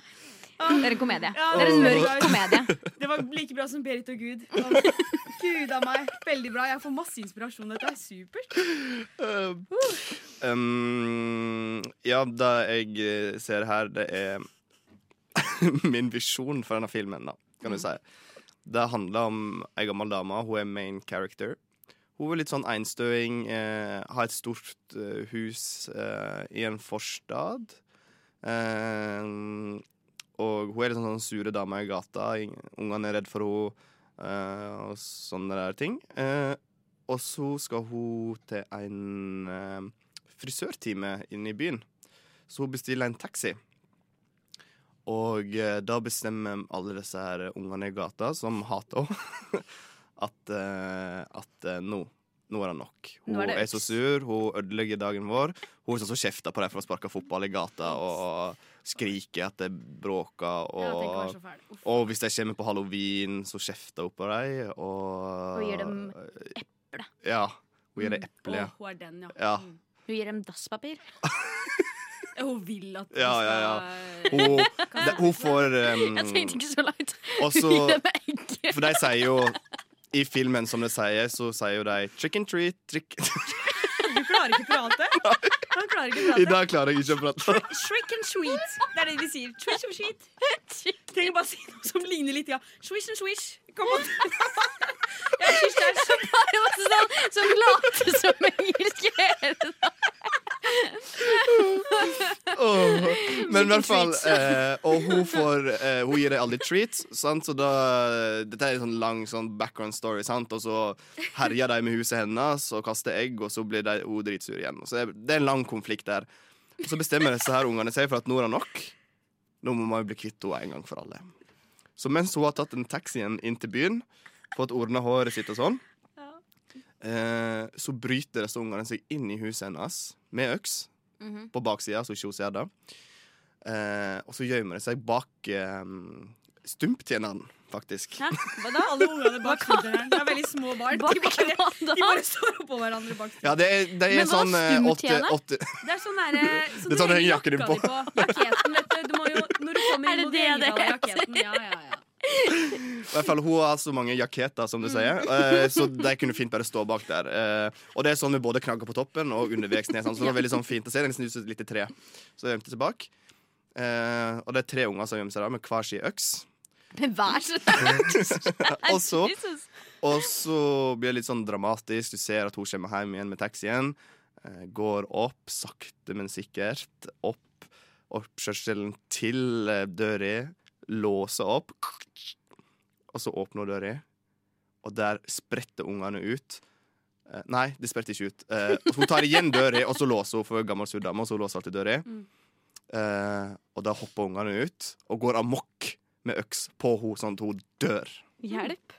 Det er en komedie. Ja, Det er en mørk komedie. [LAUGHS] Det var like bra som Berit og Gud. [LAUGHS] Gud av meg. Veldig bra. Jeg får masse inspirasjon. Dette er supert. um, Ja, det jeg eh, ser her, det er min visjon for denne filmen, da, kan du si. Det handler om ei gammel dame. Hun er main character. Hun er litt sånn einstøing. Eh, har et stort eh, hus eh, i en forstad. Eh, og hun er litt sånn, sånn sure dame i gata. Ungene er redd for henne. eh, og sånne der ting. Eh, og så skal hun til en frisørtime inne i byen. Så hun bestiller en taxi. Og da bestemmer alle disse her ungene i gata, som hater henne, [LAUGHS] at, eh, at eh, nå nå er det nok. Hun er, er er, så sur, hun ødelegger dagen vår. Hun er sånn som kjefter på dem for å sparke fotball i gata og skriker at det bråker. Og, ja, og hvis de kommer på halloween, så kjefter hun på dem. Og, Og gir dem eple. Ja. Hun gir dem eple. Å, hun er den, ja. Ja. Mm. Hun gir dem dasspapir. [LAUGHS] Hun vil at Ja, ja, ja. Hun, [LAUGHS] de, hun får um, Jeg tenkte ikke så langt. Også, Hun. For de sier jo I filmen, som det sier, så sier jo de 'trick and treat'. Trick. [LAUGHS] Du klarer ikke å prate. [LAUGHS] Klarer I dag klarer jeg ikke å prate. Shrick and sweet. Det er det de sier. Trish and sweet. Trenger bare si noe som ligner litt, ja. Swish and swish. Kom on. [LAUGHS] det er så Bare masse sånn som later som engelsk hele [LAUGHS] Åh. Men i hvert fall eh, Og hun får eh, Hun gir deg aldri treats, sant? så da Dette er en sånn lang sånn background story, sant? og så herjer de med huset hennes og kaster egg, og så blir de hun dritsur igjen. Så det det er en lang konflikt der. Og så bestemmer disse her ungene seg for at nå er det nok. Nå må man jo bli kvitt henne en gang for alle. Så mens hun har tatt den taxien inn til byen, fått ordna håret sitt og sånn, eh, så bryter disse ungene seg inn i huset hennes med øks Mhm. på baksida, så ikke hun ser det. Eh, og så gjemmer det seg bak eh, stumptjeneren, faktisk. Hæ? Hva da? Alle ungene bak stumptjeneren. Det er veldig små barn. Bak De bare, de bare står oppå hverandre bak. Ja, det er, det er Men hva sånn eh, åtte, åtte Det er sånn derre så Det er sånn du henger jakken din jakka di på. Jaketen, vet du. du må jo, når du kommer Er inn, må du henge av deg? Ja, ja, ja. I hvert fall, Hun har så mange jaketter, som du sier, eh, så de kunne fint bare stå bak der. Eh, Og det er sånn med både knagger på toppen og underveis ned. sånn, Så det var [LAUGHS] veldig sånn fint å se. Den snuste litt i tre. Så jeg gjemte seg bak. Eh, og det er tre unger som gjemmer seg der med hver sin øks. Men vær så Og så, og så blir det litt sånn dramatisk. Du ser at hun kommer hjem igjen med taxien. Går opp, sakte, men sikkert. Opp oppkjørselen til døra. Låser opp. Og så åpner døra, og der spretter ungene ut. Eh, nei, de spretter ikke ut. Eh, hun tar igjen døra, og så låser hun for gammel surdame. Og så låser alltid døra. Eh, og da hopper ungene ut og går amok med øks på henne, sånn at hun dør. Hjelp.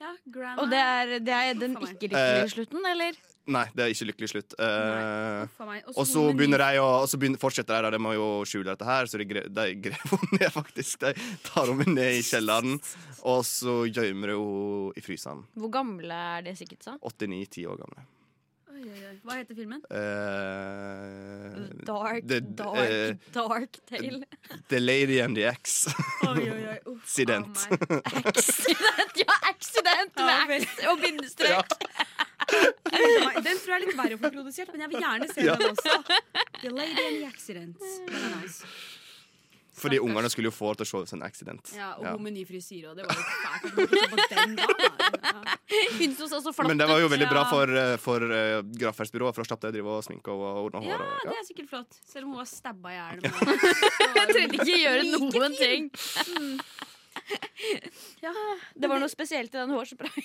Ja. Og det er, det er den Uff a meg. ikke lykkelige slutten, eller? Nei, det er ikke lykkelig slutt. Eh, a meg. og så begynner de å, og så fortsetter de. De må jo skjule dette her, så de, gre, de graver henne ned, faktisk. De tar henne ned i kjelleren, og så gjemmer de henne i fryseren. Hvor gamle er de sikkert, så? 89-10 år gamle. Oi, oi, oi. Hva heter filmen? Uh, Dark, det- dark, eh, dark tale. [LAUGHS] The Lady and the X. Oi, oi, oi. Uff Accident. meg. Accident! Ja, accident [LAUGHS] med. X og bindestrek. Meg. [LAUGHS] Den tror jeg er litt verre å få produsert, men jeg vil gjerne se Ja. den også. The Lady and the Accident. Den er nice. Fordi ungene skulle jo få til å se sånn en accident. Ja, og Ja. hun med ny frisyre, og det var jo fælt. Ja. Hun som så så flott Men det var jo veldig bra for, eh, for uh, gravferdsbyrået, for å slappe å drive og sminke og ordne hår. ja, Og, det er sikkert flott. Selv om hun var stabba i hjel. [LAUGHS] Jeg trengte ikke gjøre noen ting. Ja, Det var noe spesielt i den hårsprayen.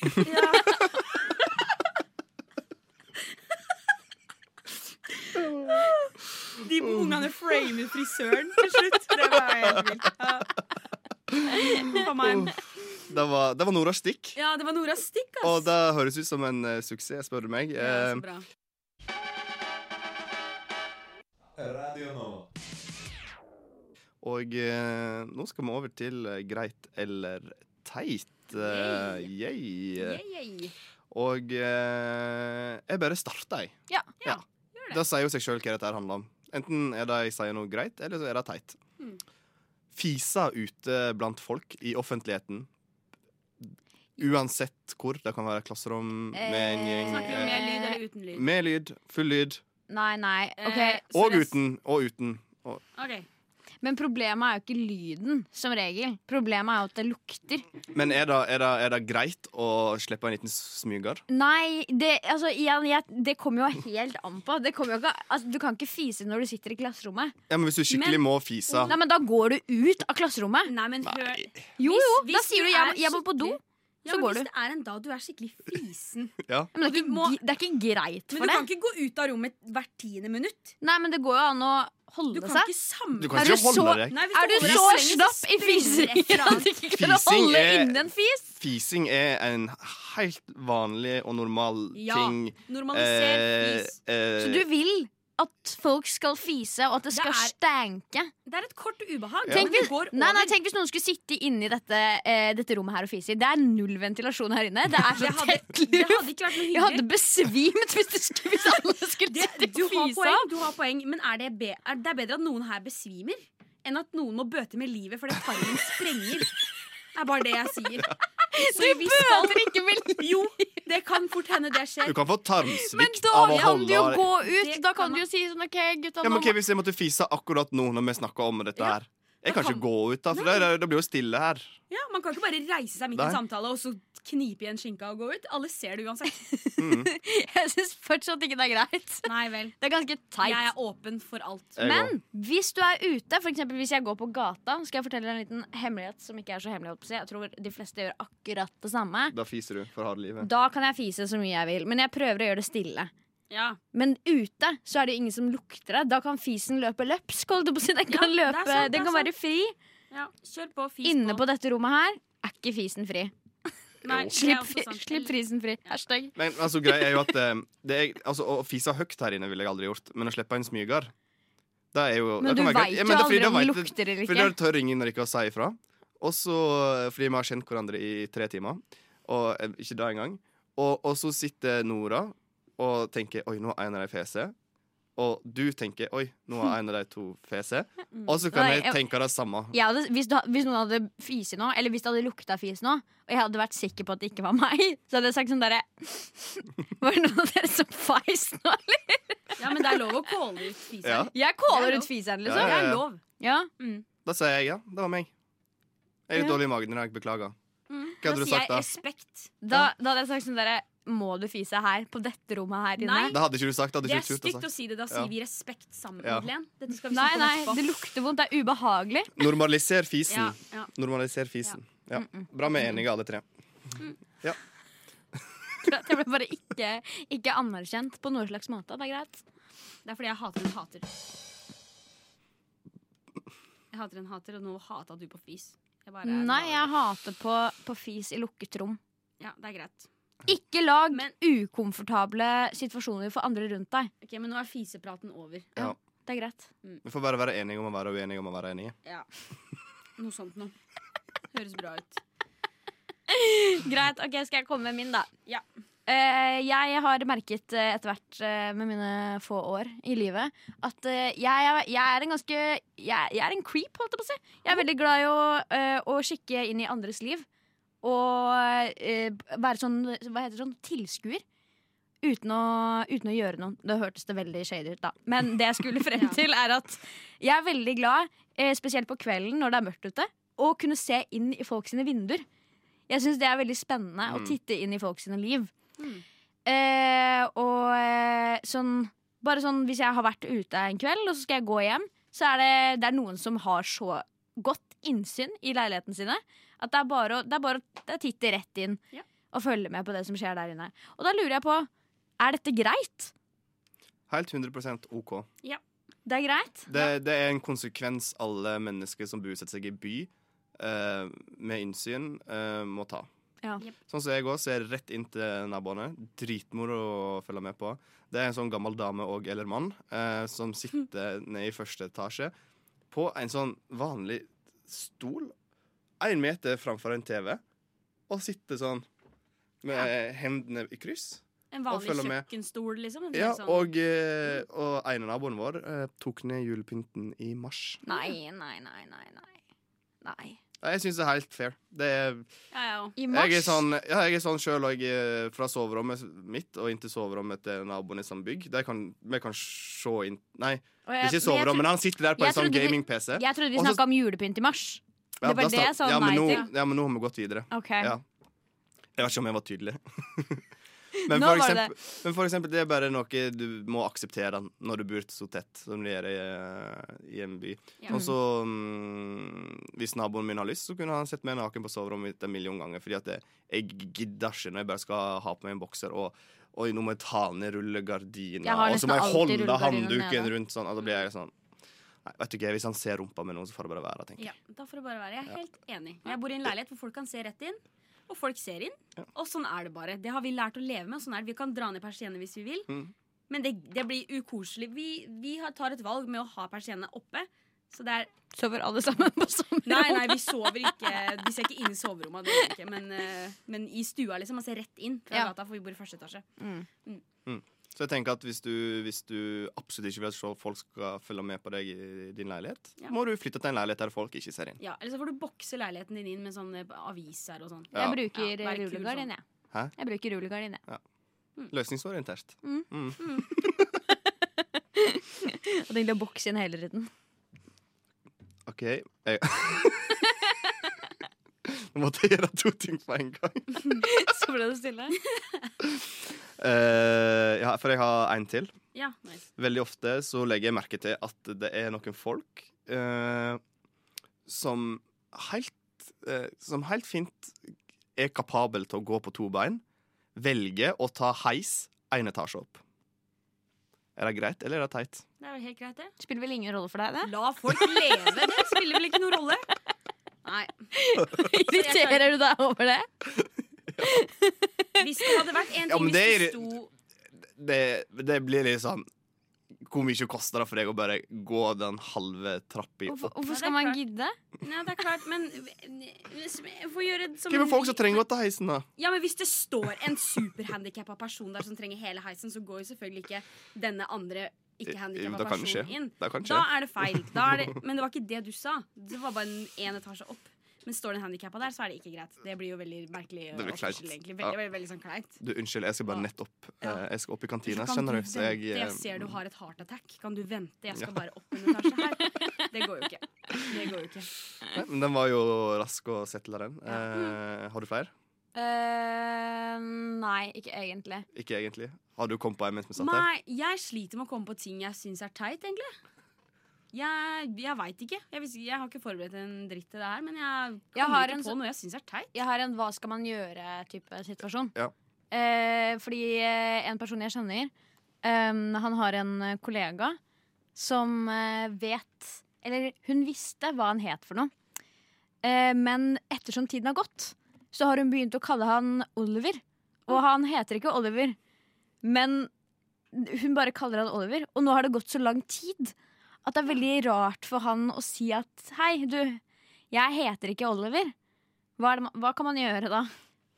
De ungene framer frisøren til slutt. Det var helt vilt. Ja. Det, var, det var Nora Stikk. Ja, det var Nora Stikk, ass. Og det høres ut som en uh, suksess, spør du meg. ja, Eh, så bra. Radio nå. og eh, nå skal vi over til eh, greit eller teit. Uh, yay. Yay, yay. Og eh, jeg bare starter, jeg. Ja. ja. Det sier jo seg sjøl hva dette her handler om. Enten er det jeg sier noe greit, eller så er det teit. Mm. Fisa ute blant folk i offentligheten. Uansett hvor. Det kan være klasserom med en gjeng. Snakker vi eh, med lyd eller uten lyd? Med lyd. Full lyd. Nei, nei. Eh, Og uten. Og uten. Og, Ok. Men problemet er jo ikke lyden, som regel. Problemet er jo at det lukter. men er det, er, det, er det greit å slippe en liten smyger? Nei, det, altså, jeg, jeg, det kommer jo helt an på. Det jo ikke, altså, du kan ikke fise når du sitter i klasserommet. Ja, men Hvis du skikkelig Men- må fise Nei, men Da går du ut av klasserommet. Nei, men hør Jo, Jo, Hvis- hvis Da sier du jeg, jeg må på do. Ja, men hvis det er en dag du er skikkelig fisen [LAUGHS] Ja. Men det er ikke, må- det er ikke greit Men du du kan ikke gå ut av rommet hvert tiende minutt. Nei, men det går jo an å Du kan seg. ikke samle Du kan Er ikke du så- holde deg. Nei, hvis Er du så slapp i fising at du ikke kan holde inne en fis? Fising er en helt vanlig og normal Ja. ting. Normaliser Eh, fis. eh, Så du vil at folk skal fise, og at det Det skal er- stanke? Det er et kort ubehag. Ja. Tenk hvis, går nei, nei, tenk hvis noen skulle sitte inni dette, eh, dette rommet her og fise. Det er null ventilasjon her inne. Det er så det tett luft. hadde Jeg hadde besvimt hvis, skulle, hvis alle skulle Det, sitte du, og har fise poeng, du har poeng, men er det, be, er det er bedre at noen her besvimer enn at noen må bøte med livet fordi tarmen sprenger. Det er bare det jeg sier. [LAUGHS] Så Du bøter ikke med Jo, det kan fort hende det skjer. Du kan få tarmsvikt av å holde Men da kan du jo gå ut. Det Da kan du jo si sånn OK, gutta, Ja, men nå hva hvis jeg måtte fise akkurat nå når vi snakker om dette Ja. her? Jeg kan kan- ikke gå ut, da, for det, det, blir jo stille her. Ja, Man kan ikke bare reise seg midt i en samtale og så knipe igjen skinka og gå ut. Alle ser det uansett. Mm. [LAUGHS] Jeg syns fortsatt ikke det er greit. Nei vel. Det er ganske teit. Jeg er åpen for alt. Jeg Men hvis du er ute, for eksempel hvis jeg går på gata, skal jeg fortelle en liten hemmelighet som ikke er så hemmelig. Jeg tror de fleste gjør akkurat det samme. Da fiser du for harde livet. Da kan jeg fise så mye jeg vil, men jeg prøver å gjøre det stille. Ja, Men ute så er det ingen som lukter det. Da kan fisen løpe løpsk. Den kan, Ja, løpe, sant, den kan være fri. ja. Kjør på. Fis Inne på. på dette rommet her er ikke fisen fri. Nei, er Slipp, slipp prisen fri. Hashtag. Men altså, greia er jo at eh, det er, altså, Å fise høyt her inne ville jeg aldri gjort, men å slippe en smyger det er jo Men du veit jo men det er fordi aldri om det lukter eller For da tør ingen når å ikke si ifra. Og så fordi vi har kjent hverandre i tre timer, og eh, ikke da engang. Og, og så sitter Nora og tenker Oi, nå har en av de fese. Og du tenker 'oi, nå er en av de to fese', og så kan jeg tenke det samme. Ja, hadde, hvis, du, hvis noen hadde fise nå, eller hvis det hadde lukta fis nå, og jeg hadde vært sikker på at det ikke var meg, [LAUGHS] så hadde jeg sagt sånn derre [LAUGHS] Var det noen av dere som feis nå, eller? Ja, men det er lov å kåle ut fisen. Ja. Jeg kåler er ut lov. fiseren, Ja, liksom. Det er lov. Ja. Da sier jeg ja, det var meg. Jeg er litt Ja. dårlig i magen i dag, beklager. Mm. Hva hadde da du sagt da? jeg respekt. Da, da hadde jeg sagt sånn derre Må du fise her? På dette rommet her inne? Nei. Det hadde ikke du sagt. Det hadde Det er stygt å å si det. Da Ja. sier vi respekt sammen, Ja. Madeleine. Dette skal vi Nei, nei, det lukter vondt. Det er ubehagelig. Normaliser fisen. Ja, ja. Normaliser fisen. Ja. Bra vi er enige, alle tre. Jeg [LAUGHS] ble bare ikke, ikke anerkjent på noen slags måte. Det er greit. Det er fordi jeg hater en hater. Jeg hater en hater, og nå hata du på fis. Jeg bare Nei, bare- jeg hater på, på fis i lukket rom. Ja, det er greit. Ikke lag Men- ukomfortable situasjoner for andre rundt deg. Ok, Men nå er fisepraten over. Ja. Det er greit. Vi får bare være enige om å være uenige om å være enige. Ja. Noe sånt noe. Høres bra ut. [LAUGHS] Greit, ok, Skal jeg komme med min, da? Ja. Uh, jeg har merket uh, etter hvert uh, med mine få år i livet at jeg, jeg er en ganske jeg, jeg er en creep, holdt jeg på å si. Jeg er veldig glad i å, å kikke inn i andres liv. Og eh, være sånn, hva heter det, sånn tilskuer. Uten å, uten å gjøre noe. Det hørtes det veldig shady ut, da. Men det jeg skulle frem [LAUGHS] til, er at jeg er veldig glad, eh, spesielt på kvelden når det er mørkt ute, å kunne se inn i folk sine vinduer. Jeg syns det er veldig spennende å Mm. titte inn i folk sine liv. Mm. Eh, og eh, sånn Bare sånn hvis jeg har vært ute en kveld, og så skal jeg gå hjem, så er det, det er noen som har så godt innsyn i leiligheten sine at det er bare å, det er bare å det er titte rett inn Ja. og følge med på det som skjer der inne. Og da lurer jeg på Er dette greit? Helt 100% OK. Det er greit? Det, det er en konsekvens alle mennesker som bosetter seg i by uh, med innsyn, uh, må ta. Ja. Yep. Sånn som jeg òg så er rett inn til naboene. Dritmoro å følge med på. Det er en sånn gammel dame og eller mann eh, som sitter nede i første etasje på en sånn vanlig stol én meter framfor en TV, og sitter sånn med hendene i kryss. En vanlig kjøkkenstol, liksom. En Ja, sånn- og, eh, og en av naboene vår eh, tok ned julepynten i mars. Nei, nei, nei, nei. nei. Nei. Jeg syns det er helt fair. Det er, ja, ja. I mars jeg er sånn, ja, jeg er sånn sjøl òg, fra soverommet mitt og inn til soverommet til naboen i samme bygg. Der kan, vi kan se inn Nei, det er jeg- ikke men jeg soverom, tro- men han sitter der på en sånn gaming-PC. Jeg trodde vi Og snakka om julepynt i mars. Ja, det var det jeg sa nei til. Ja, men nå har vi gått videre. Okay. Ja. Jeg vet ikke om jeg var tydelig. [LAUGHS] men, for var eksempel, men for eksempel, det er bare noe du må akseptere når du bor så tett som du gjør i, i en by. Ja. Og så mm, Hvis naboen min har lyst, så kunne han sett meg naken på soverommet mitt en million ganger. Fordi at det, jeg gidder ikke når jeg bare skal ha på meg en bokser og Oi, nå må jeg ta ned rullegardina, Jeg og så må jeg holde handduken håndduken rundt sånn. Og da blir jeg sånn Nei, vet du ikke, Hvis han ser rumpa mi nå, så får det bare være. tenker jeg. Ja, da får det bare være. Jeg er helt enig. Jeg bor i en leilighet hvor folk kan se rett inn. Og folk ser inn. Ja. Og sånn er det bare. Det har vi lært å leve med. og Sånn er det. Vi kan dra ned persiennene hvis vi vil. Mm. Men det, det blir ukoselig. Vi, vi tar et valg med å ha persiennene oppe. Så det er Sover alle sammen på soverommet? Nei, nei, vi sover ikke. Vi ser ikke inn i soverommet. Det gjør ikke. Men, eh, men i stua, liksom. Man ser rett inn fra Ja. gata, for vi bor i første etasje. Så jeg tenker at hvis du, hvis du absolutt ikke vil at folk skal følge med på deg i din leilighet, Ja. må du flytte til en leilighet der folk ikke ser inn. Ja, Eller så får du bokse leiligheten din inn med sånne aviser og sånn. Ja. Jeg bruker Ja, rullegardin, sånn. jeg. Hæ? Jeg bruker rullegardin, jeg. Løsningsorientert. Mm. Mm. [LAUGHS] Og tenkte å bokse inn hele tiden. OK. Jeg... [LAUGHS] [LAUGHS] Nå måtte jeg gjøre to ting på en gang. [LAUGHS] Så ble det stille. Uh, [LAUGHS] ja, for jeg har en til. Ja, nice. Veldig ofte så legger jeg merke til at det er noen folk uh, som helt eh, Som helt fint er kapabel til å gå på to bein, velger å ta heis én etasje opp. Er det greit, eller er det teit? Det er jo helt greit, det. Spiller vel ingen rolle for deg, det? La folk leve. Det spiller vel ikke noen rolle? Nei. [LAUGHS] [LAUGHS] Irriterer du deg over det? Hvis det hadde vært en ting Ja, men hvis det det er- sto Det, det blir litt sånn Hvor mye koster det for deg å bare gå den halve trappa opp? hvorfor skal man gidde? Nei, det er klart, men Hvorfor gjøre det som Hvem er folk som trenger å ta heisen, da? Ja, men Hvis det står en superhandikappa person der som trenger hele heisen, så går jo selvfølgelig ikke denne andre ikke Jo, handikappa da skje. inn. Skje. Da er det feil. Da er det, men det var ikke det du sa. Det var bare en, en etasje opp. Men står det en handikappa der, så er det ikke greit. Det blir jo veldig merkelig. Det blir kleint. Ja. Veldig, veldig, veldig, sånn kleint. Du, unnskyld, jeg skal bare nett nettopp Ja. eh, Jeg skal opp i kantina, kan skjønner du. Så jeg, eh, jeg ser du har et heart attack. Kan du vente? Jeg skal Ja. bare opp en etasje her. [LAUGHS] Det går jo ikke. Det går jo ikke. Nei, men den var jo rask å sette, den. Eh, har du flere? Eh, nei, ikke egentlig. Ikke egentlig. Har du kommet på en mens vi satt her? Nei, jeg sliter med å komme på ting jeg syns er teit, egentlig. Jeg, jeg veit ikke. Jeg, vis- jeg har ikke forberedt en dritt til det her, men jeg kommer jeg ikke en på noe jeg syns er teit. Jeg har en hva skal man gjøre-type situasjon. Ja. Eh, fordi eh, en person jeg kjenner, eh, han har en kollega som eh, vet Eller hun visste hva han het for noe. Eh, men ettersom tiden har gått, så har hun begynt å kalle han Oliver. Og han heter ikke Oliver, men hun bare kaller han Oliver. Og nå har det gått så lang tid at det er veldig rart for han å si at hei, du, jeg heter ikke Oliver. Hva, er det, hva kan man gjøre da?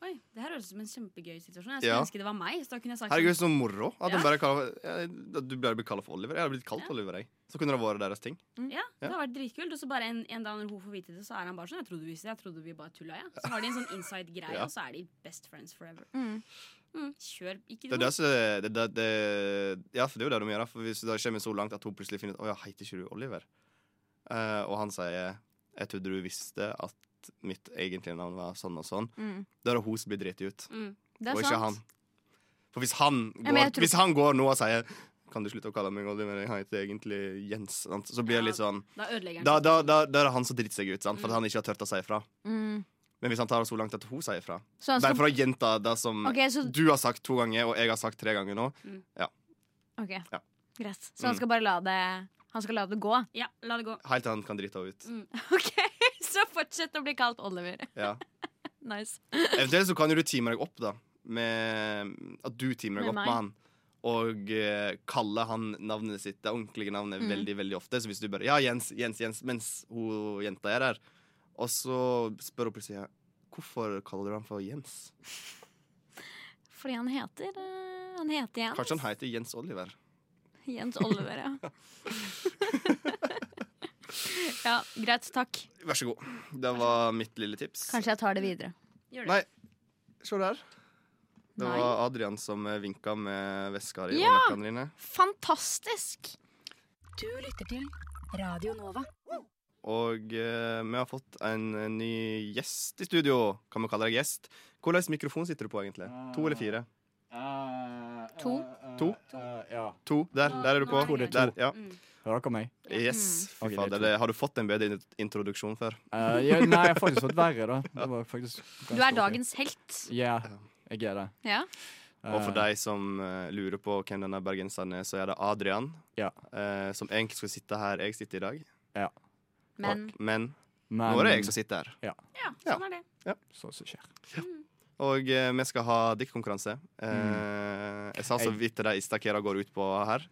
Oi, Det her høres ut som en kjempegøy situasjon. Jeg skulle Ja. ønske det var meg. Så da kunne jeg sagt Herregud, sånn, så moro at Ja. bare kaller, ja, du ble kalt for Oliver. Jeg hadde blitt kalt Ja. Oliver, jeg. Så kunne det vært deres ting. Ja, det har vært dritkult. Og så bare en, en dag når hun får vite det, så er han bare sånn Jeg trodde vi. Jeg trodde vi bare tulla, ja. Så har de en sånn inside-greie, Ja. og så er de best friends forever. Mm. Mm, kjør. Ikke Det det, det, det, det, ja, for det er jo det de gjør. For Hvis det kommer så langt at hun plutselig finner ut Å ja, heter ikke du Oliver? Uh, og han sier Jeg trodde du visste at mitt egentlige navn var sånn og sånn. Mm. Da er det hun som blir driti ut, Mm. Det er og ikke sant. han. For hvis han går, Ja, tror- hvis han går nå og sier Kan du slutte å kalle meg Oliver? Jeg heter egentlig Jens. Sant? Så blir det litt sånn Da ødelegger han Da, da, da, da er det han som driter seg ut, sant? for at Mm. han ikke har turt å si ifra. Mm. Men hvis han tar det så langt at hun sier ifra Så han Bare for å gjenta det som okay, så- du har sagt to ganger, og jeg har sagt tre ganger nå. ok, Ja. greit. Så han Mm. skal bare la det Han skal la det gå? Ja, la det gå. Helt til han kan drite henne ut. Mm. [LAUGHS] Ok, Så fortsett å bli kalt Oliver. Ja. [LAUGHS] Nice. Eventuelt så kan jo du teame deg opp, da. Med at du teamer deg Med opp meg. med han. Og eh, kaller han navnet sitt, det ordentlige navnet, Mm. veldig veldig ofte. Så hvis du bare Ja, Jens, Jens, Jens, mens hun jenta er der, og så spør hun plutselig hvorfor kaller du han for Jens. Fordi han heter eh, Han heter Jens. Kanskje han heter Jens Oliver. Jens Oliver, ja. [LAUGHS] ja, greit. Takk. Vær så god. Det var mitt lille tips. Kanskje jeg tar det videre. Gjør det. Nei, se der. Det Nei. var Adrian som vinka med veska di Ja. og nøklene dine. Fantastisk! Du lytter til Radio Nova. Og eh, vi har fått en eh, ny gjest i studio. Kan vi kalle deg gjest? Hvilken mikrofon sitter du på, egentlig? To eller fire? To. To? ja. To. Der, der er du på. Er Der, ja. Mm. Hører dere meg? Yes. Fy Okay, det fader, det, har du fått en bedre introduksjon før? Eh, ja, nei, jeg har faktisk fått verre, da. Det var Du er dagens helt. Ja, jeg er det. Ja. Og for de som uh, lurer på hvem denne bergenseren er, så er det Adrian. Ja. Uh, som egentlig skulle sitte her jeg sitter i dag. Men Og, men men, nå er det jeg som sitter her. Ja, Ja. sånn er det. Så som skjer. Og uh, vi skal ha diktkonkurranse. Mm. jeg sa så vidt til deg i stad går ut på her.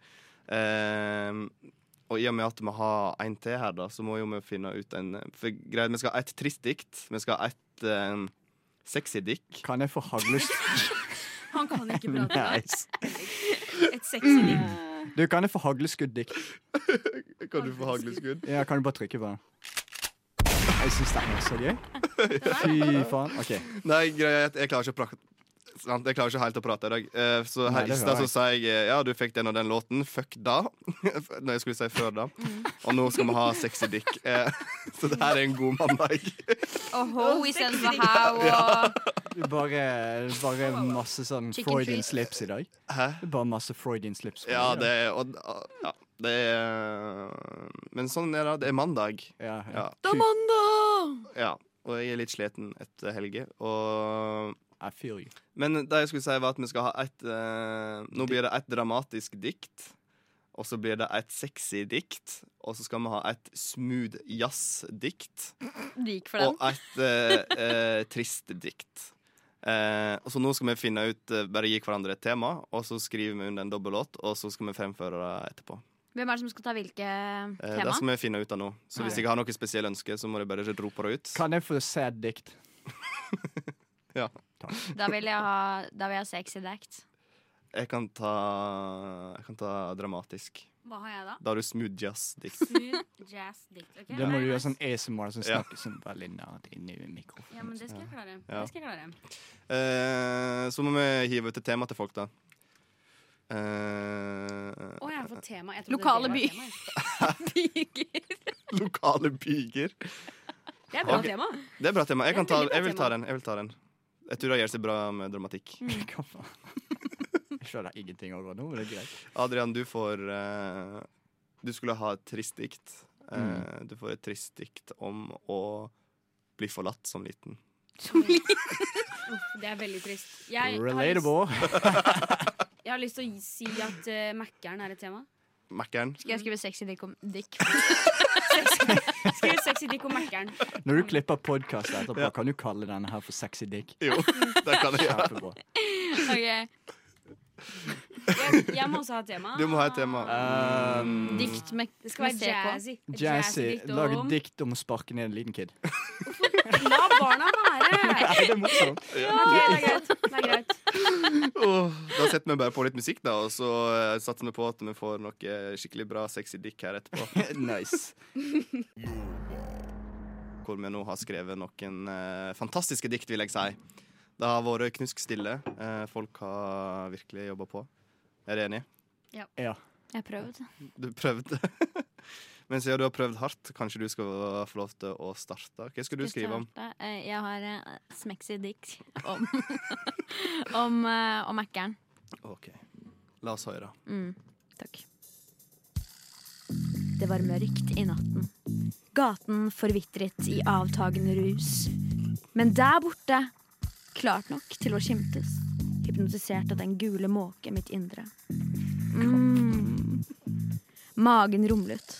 Og i og med at vi har en til her, da, så må jo vi finne ut en For greit, Vi skal ha et trist dikt. Vi skal ha et uh, sexy dick. Kan jeg få haglest [LAUGHS] Han kan ikke prate. Nice. Et sexy dick. Du, kan jeg få hagleskudd-dick? Kan du få hagleskudd? Ja, kan du bare trykke på den? Jeg syns det er så gøy. [LAUGHS] Fy faen. OK. Nei, greit, jeg klarer ikke å prate. Sant? Jeg klarer ikke helt å prate i dag. Eh, så her i stad så sa jeg eh, ja, du fikk den og den låten. Fuck da. [LAUGHS] Når jeg skulle si før da. Og nå skal vi ha sexy dick. Eh, [LAUGHS] så det her er en god mandag. [LAUGHS] Oho, istedenfor how og Det er bare, bare masse sånn Chicken Freudian treat. slips i dag. Hæ? Det er bare masse Freudian slips. Ja, det er og, ja, det er Men sånn er det. Det er mandag. ja, Ja. Det mandag! ja. Og jeg er litt sliten etter helge. Og I feel you. Men det jeg skulle si var at vi skal ha et uh, Nå blir det et dramatisk dikt. Og så blir det et sexy dikt. Og så skal vi ha et smooth jazz-dikt. Og et uh, uh, trist dikt. Eh, og så nå skal vi finne ut Bare gi hverandre et tema, og så skriver vi under en dobbellåt, og så skal vi fremføre det etterpå. Hvem er det som skal ta hvilke Eh, det tema? skal vi finne ut av nå. Så hvis jeg har noe spesielt ønsker, så må jeg bare rope det ut. Kan jeg få sad dikt? [LAUGHS] Ja. Da vil jeg ha Da vil jeg ha sexy dact. Jeg kan ta Jeg kan ta dramatisk. Hva har jeg da? Da har du smooth jazz-dikt. Smooth jazz dikt. ok? Da må du gjøre sånn ASMR som Ja. snakker sånn veldig nært inn i mikrofonen. Ja, men det skal jeg klare. Ja. Det skal jeg klare. Eh, så må vi hive ut et tema til folk, da. Eh, oh, jeg har fått tema. Jeg Lokale by. Byger. [LAUGHS] lokale byger. Det er bra okay. tema. Det er bra tema. Jeg, kan ta, jeg vil ta den. Jeg vil ta den. Jeg tror det ser bra med dramatikk. [LAUGHS] Hva faen? Jeg skjønner ingenting over nå, men det er greit. Adrian, du får uh, Du skulle ha et trist dikt. Uh, Mm. Du får et trist dikt om å bli forlatt som liten. Uff, det er veldig trist. Jeg har, lyst, Relatable. [LAUGHS] jeg har lyst til å si at uh, Mækkern er et tema. Mækkern. Skal jeg skrive sexy dick om dick? [LAUGHS] Skriv sexy dick om Mækkern. Når du klipper podkast etterpå, Ja. kan du kalle denne her for sexy dick? Jo, det kan jeg gjøre. okay. Jeg, jeg må også ha et tema. Du må ha et tema. Um, Dikt med Det skal være jazzy. Jazzy. Jazzy. dikt Lag et om dikt om å sparke ned en liten kid. La barna være! [LAUGHS] det er morsomt. Ok, det er greit. Det er greit. Oh, da setter vi bare på litt musikk, da, og så eh, satser vi på at vi får noe skikkelig bra sexy dick her etterpå. [LAUGHS] nice. Hvor vi nå har skrevet noen eh, fantastiske dikt, vil jeg si. Det har vært knusk stille. Eh, folk har virkelig jobba på. Er du enig? Ja. Jeg prøvde. Du prøvde. [LAUGHS] Men siden du har prøvd hardt, kanskje du skal få lov til å starte. Hva skal du skrive om? Eh, Jeg har uh, smexy dick om [LAUGHS] om, uh, om Mækkern. OK. La oss høre. Mm, takk. Det var mørkt i natten. Gaten forvitret i avtagende rus. Men der borte, klart nok til å skimtes, hypnotisert av den gule måke mitt indre. Mm. Magen rumlet,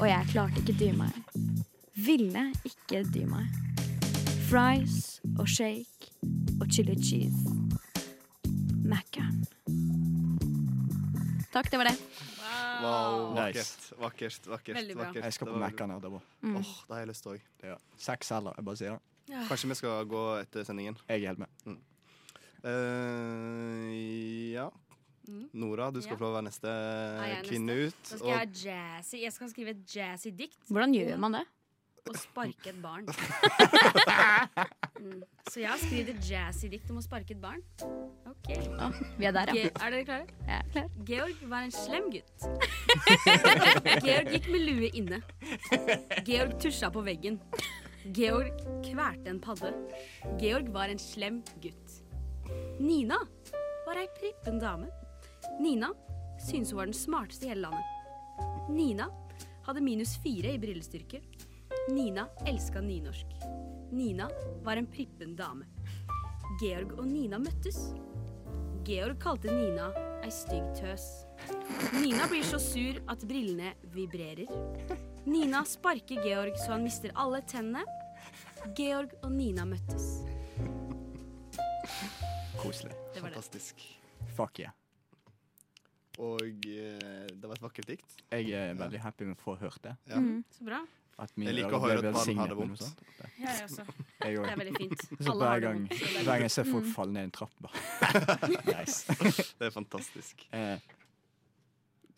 og jeg klarte ikke dy meg. Ville ikke dy meg. Fries og shake og chili cheese. Mackeren. Takk, det var det. Wow, vakkert. Nice. Vakkert, vakkert. Veldig bra. vakkert. Jeg skal på Mækkern etterpå. Mm. Åh, det har jeg lyst til òg. Ja. Seks heller. Jeg bare sier det. Kanskje vi skal gå etter sendingen. Jeg er helt med. Eh, ja. Mm. Nora, du skal Ja. få være neste kvinne neste? ut. Da skal jeg ha jazzy. Jeg skal skrive et jazzy dikt. Hvordan gjør man det? Å sparke et barn. [LAUGHS] Mm. Så jeg har skrevet et jazzy dikt om å sparke et barn. Ok. Å, vi er der, Ge ja. er dere klare? Jeg er klar. Georg var en slem gutt. [LAUGHS] Georg gikk med lue inne. Georg tusja på veggen. Georg kvalte en padde. Georg var en slem gutt. Nina var ei prippen dame. Nina syntes hun var den smarteste i hele landet. Nina hadde minus fire i brillestyrke. Nina elska nynorsk. Nina var en prippen dame. Georg og Nina møttes. Georg kalte Nina ei stygg tøs. Nina blir så sur at brillene vibrerer. Nina sparker Georg så han mister alle tennene. Georg og Nina møttes. Koselig. Fantastisk. Fuck yeah. Og eh, det var et vakkert dikt. Jeg er veldig happy med å få hørt det. Ja. Mm. Så bra. Jeg liker å høre at barn har det vondt. Ja, jeg også. Jeg Det er veldig fint. [LAUGHS] Så Alle hver gang, er hver gang jeg ser Mm. folk falle ned en trapp, bare [LAUGHS] Nice. Det er fantastisk. Eh,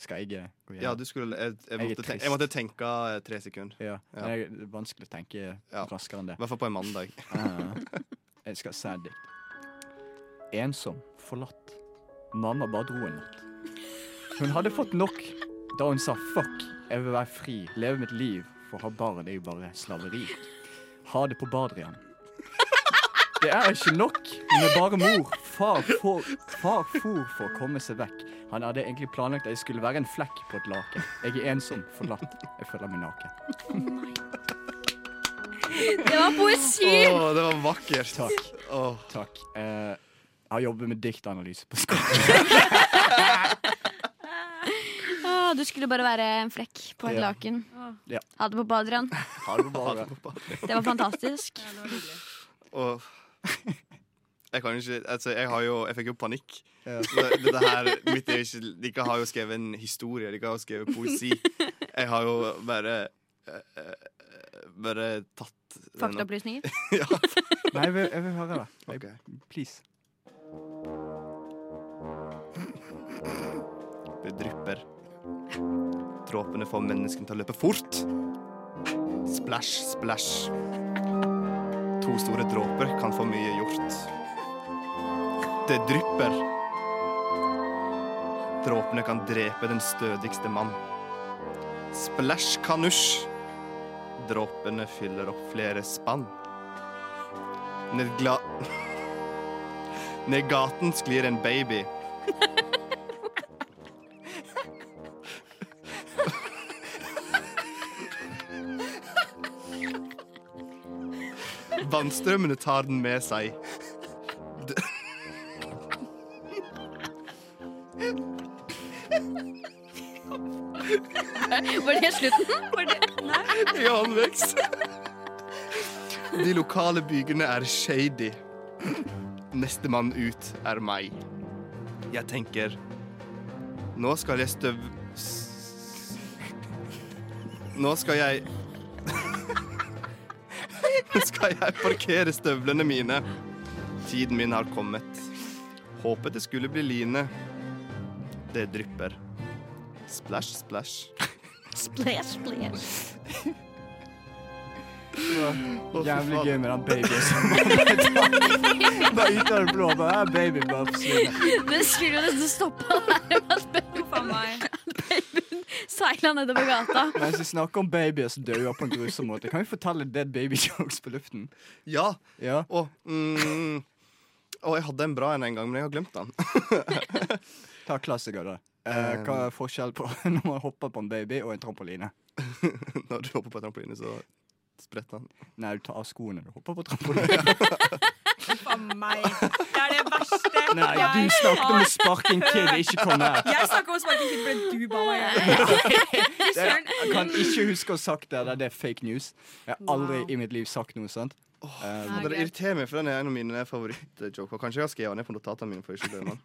skal jeg gå gå Ja, du skulle Jeg, jeg, Jeg måtte, tenke, jeg måtte tenke eh, tre sekunder. Ja. Ja. Det er vanskelig å tenke Ja. raskere enn det. I hvert fall på en mandag. Eh, [LAUGHS] jeg skal et. Ensom, forlatt. Mamma bare dro en natt. Hun hadde fått nok da hun sa fuck, jeg vil være fri, leve mitt liv, for å ha barn er jo bare slaveri. Ha det på Badrian. Det er ikke nok med bare mor. Far, for, far for for å komme seg vekk. Han hadde egentlig planlagt at jeg skulle være en flekk på et laken. Jeg er ensom, forlatt. Jeg føler meg naken. Det var poesi! Å, det var vakkert. Takk. Åh. Takk. Eh, jeg har jobbet med diktanalyse på skolen. [LAUGHS] Du skulle bare være en flekk på et Ja. laken. Ja. Ha det på Badrian. Ha det på badet. Det var fantastisk. Ja, det var hyggelig. Og [LAUGHS] jeg kan ikke Altså, jeg har jo Jeg fikk jo panikk. Ja. Så det- Dette her mitt er ikke Dere har jo skrevet en historie, dere har jo skrevet poesi. Jeg har jo bare eh, eh, Bare tatt denne- Faktaopplysninger. [LAUGHS] Ja. Nei, jeg vil, jeg vil høre det. Jeg, Ok. Please. Det drypper. Dråpene får menneskene til å løpe fort. Splash, splash. To store dråper kan få mye gjort. Det drypper. Dråpene kan drepe den stødigste mann. Splash kanusj. Dråpene fyller opp flere spann. Ned gla... [LAUGHS] Ned gaten sklir en baby. Vannstrømmene tar den med seg. D Var det slutten? Var det, i halvvekst. De lokale byggene er shady. Nestemann ut er meg. Jeg tenker Nå skal jeg støv... Nå skal jeg skal [LAUGHS] jeg parkere støvlene mine. Tiden min har kommet. Håpet det skulle bli line. Det drypper. Splash, splash. [LAUGHS] Splash, splash. Jævlig gøy med den babyen [LAUGHS] som Bare ut av det blå. Det er babyen bare. Det skulle jo nesten stoppa der at a meg. Seila nedover gata. [LAUGHS] Mens vi snakker om babyer som dør på en grusom måte, kan vi fortelle dead baby jokes på luften? Ja. Ja. Og, mm, og jeg hadde en bra en en gang, men jeg har glemt den. [LAUGHS] Ta klassiker, da. Eh, hva er forskjell på [LAUGHS] når man hopper på en baby og en trampoline? Når du hopper på en trampoline, så spretter. Nei, du tar av skoene når du hopper på [LAUGHS] trampoline. For meg. Det er det verste. Nei, jeg du snakket om sparking kid, ikke kom her. Jeg snakker om Sparking Kid fordi du ba meg gjøre det. Jeg kan ikke huske å ha sagt det. Det er fake news. Jeg har aldri Wow. i mitt liv sagt noe sånt. Um, Det irriterer meg, for den er en av mine favorittjoker. Kanskje jeg skrevet den ned på notatene mine. for ikke å.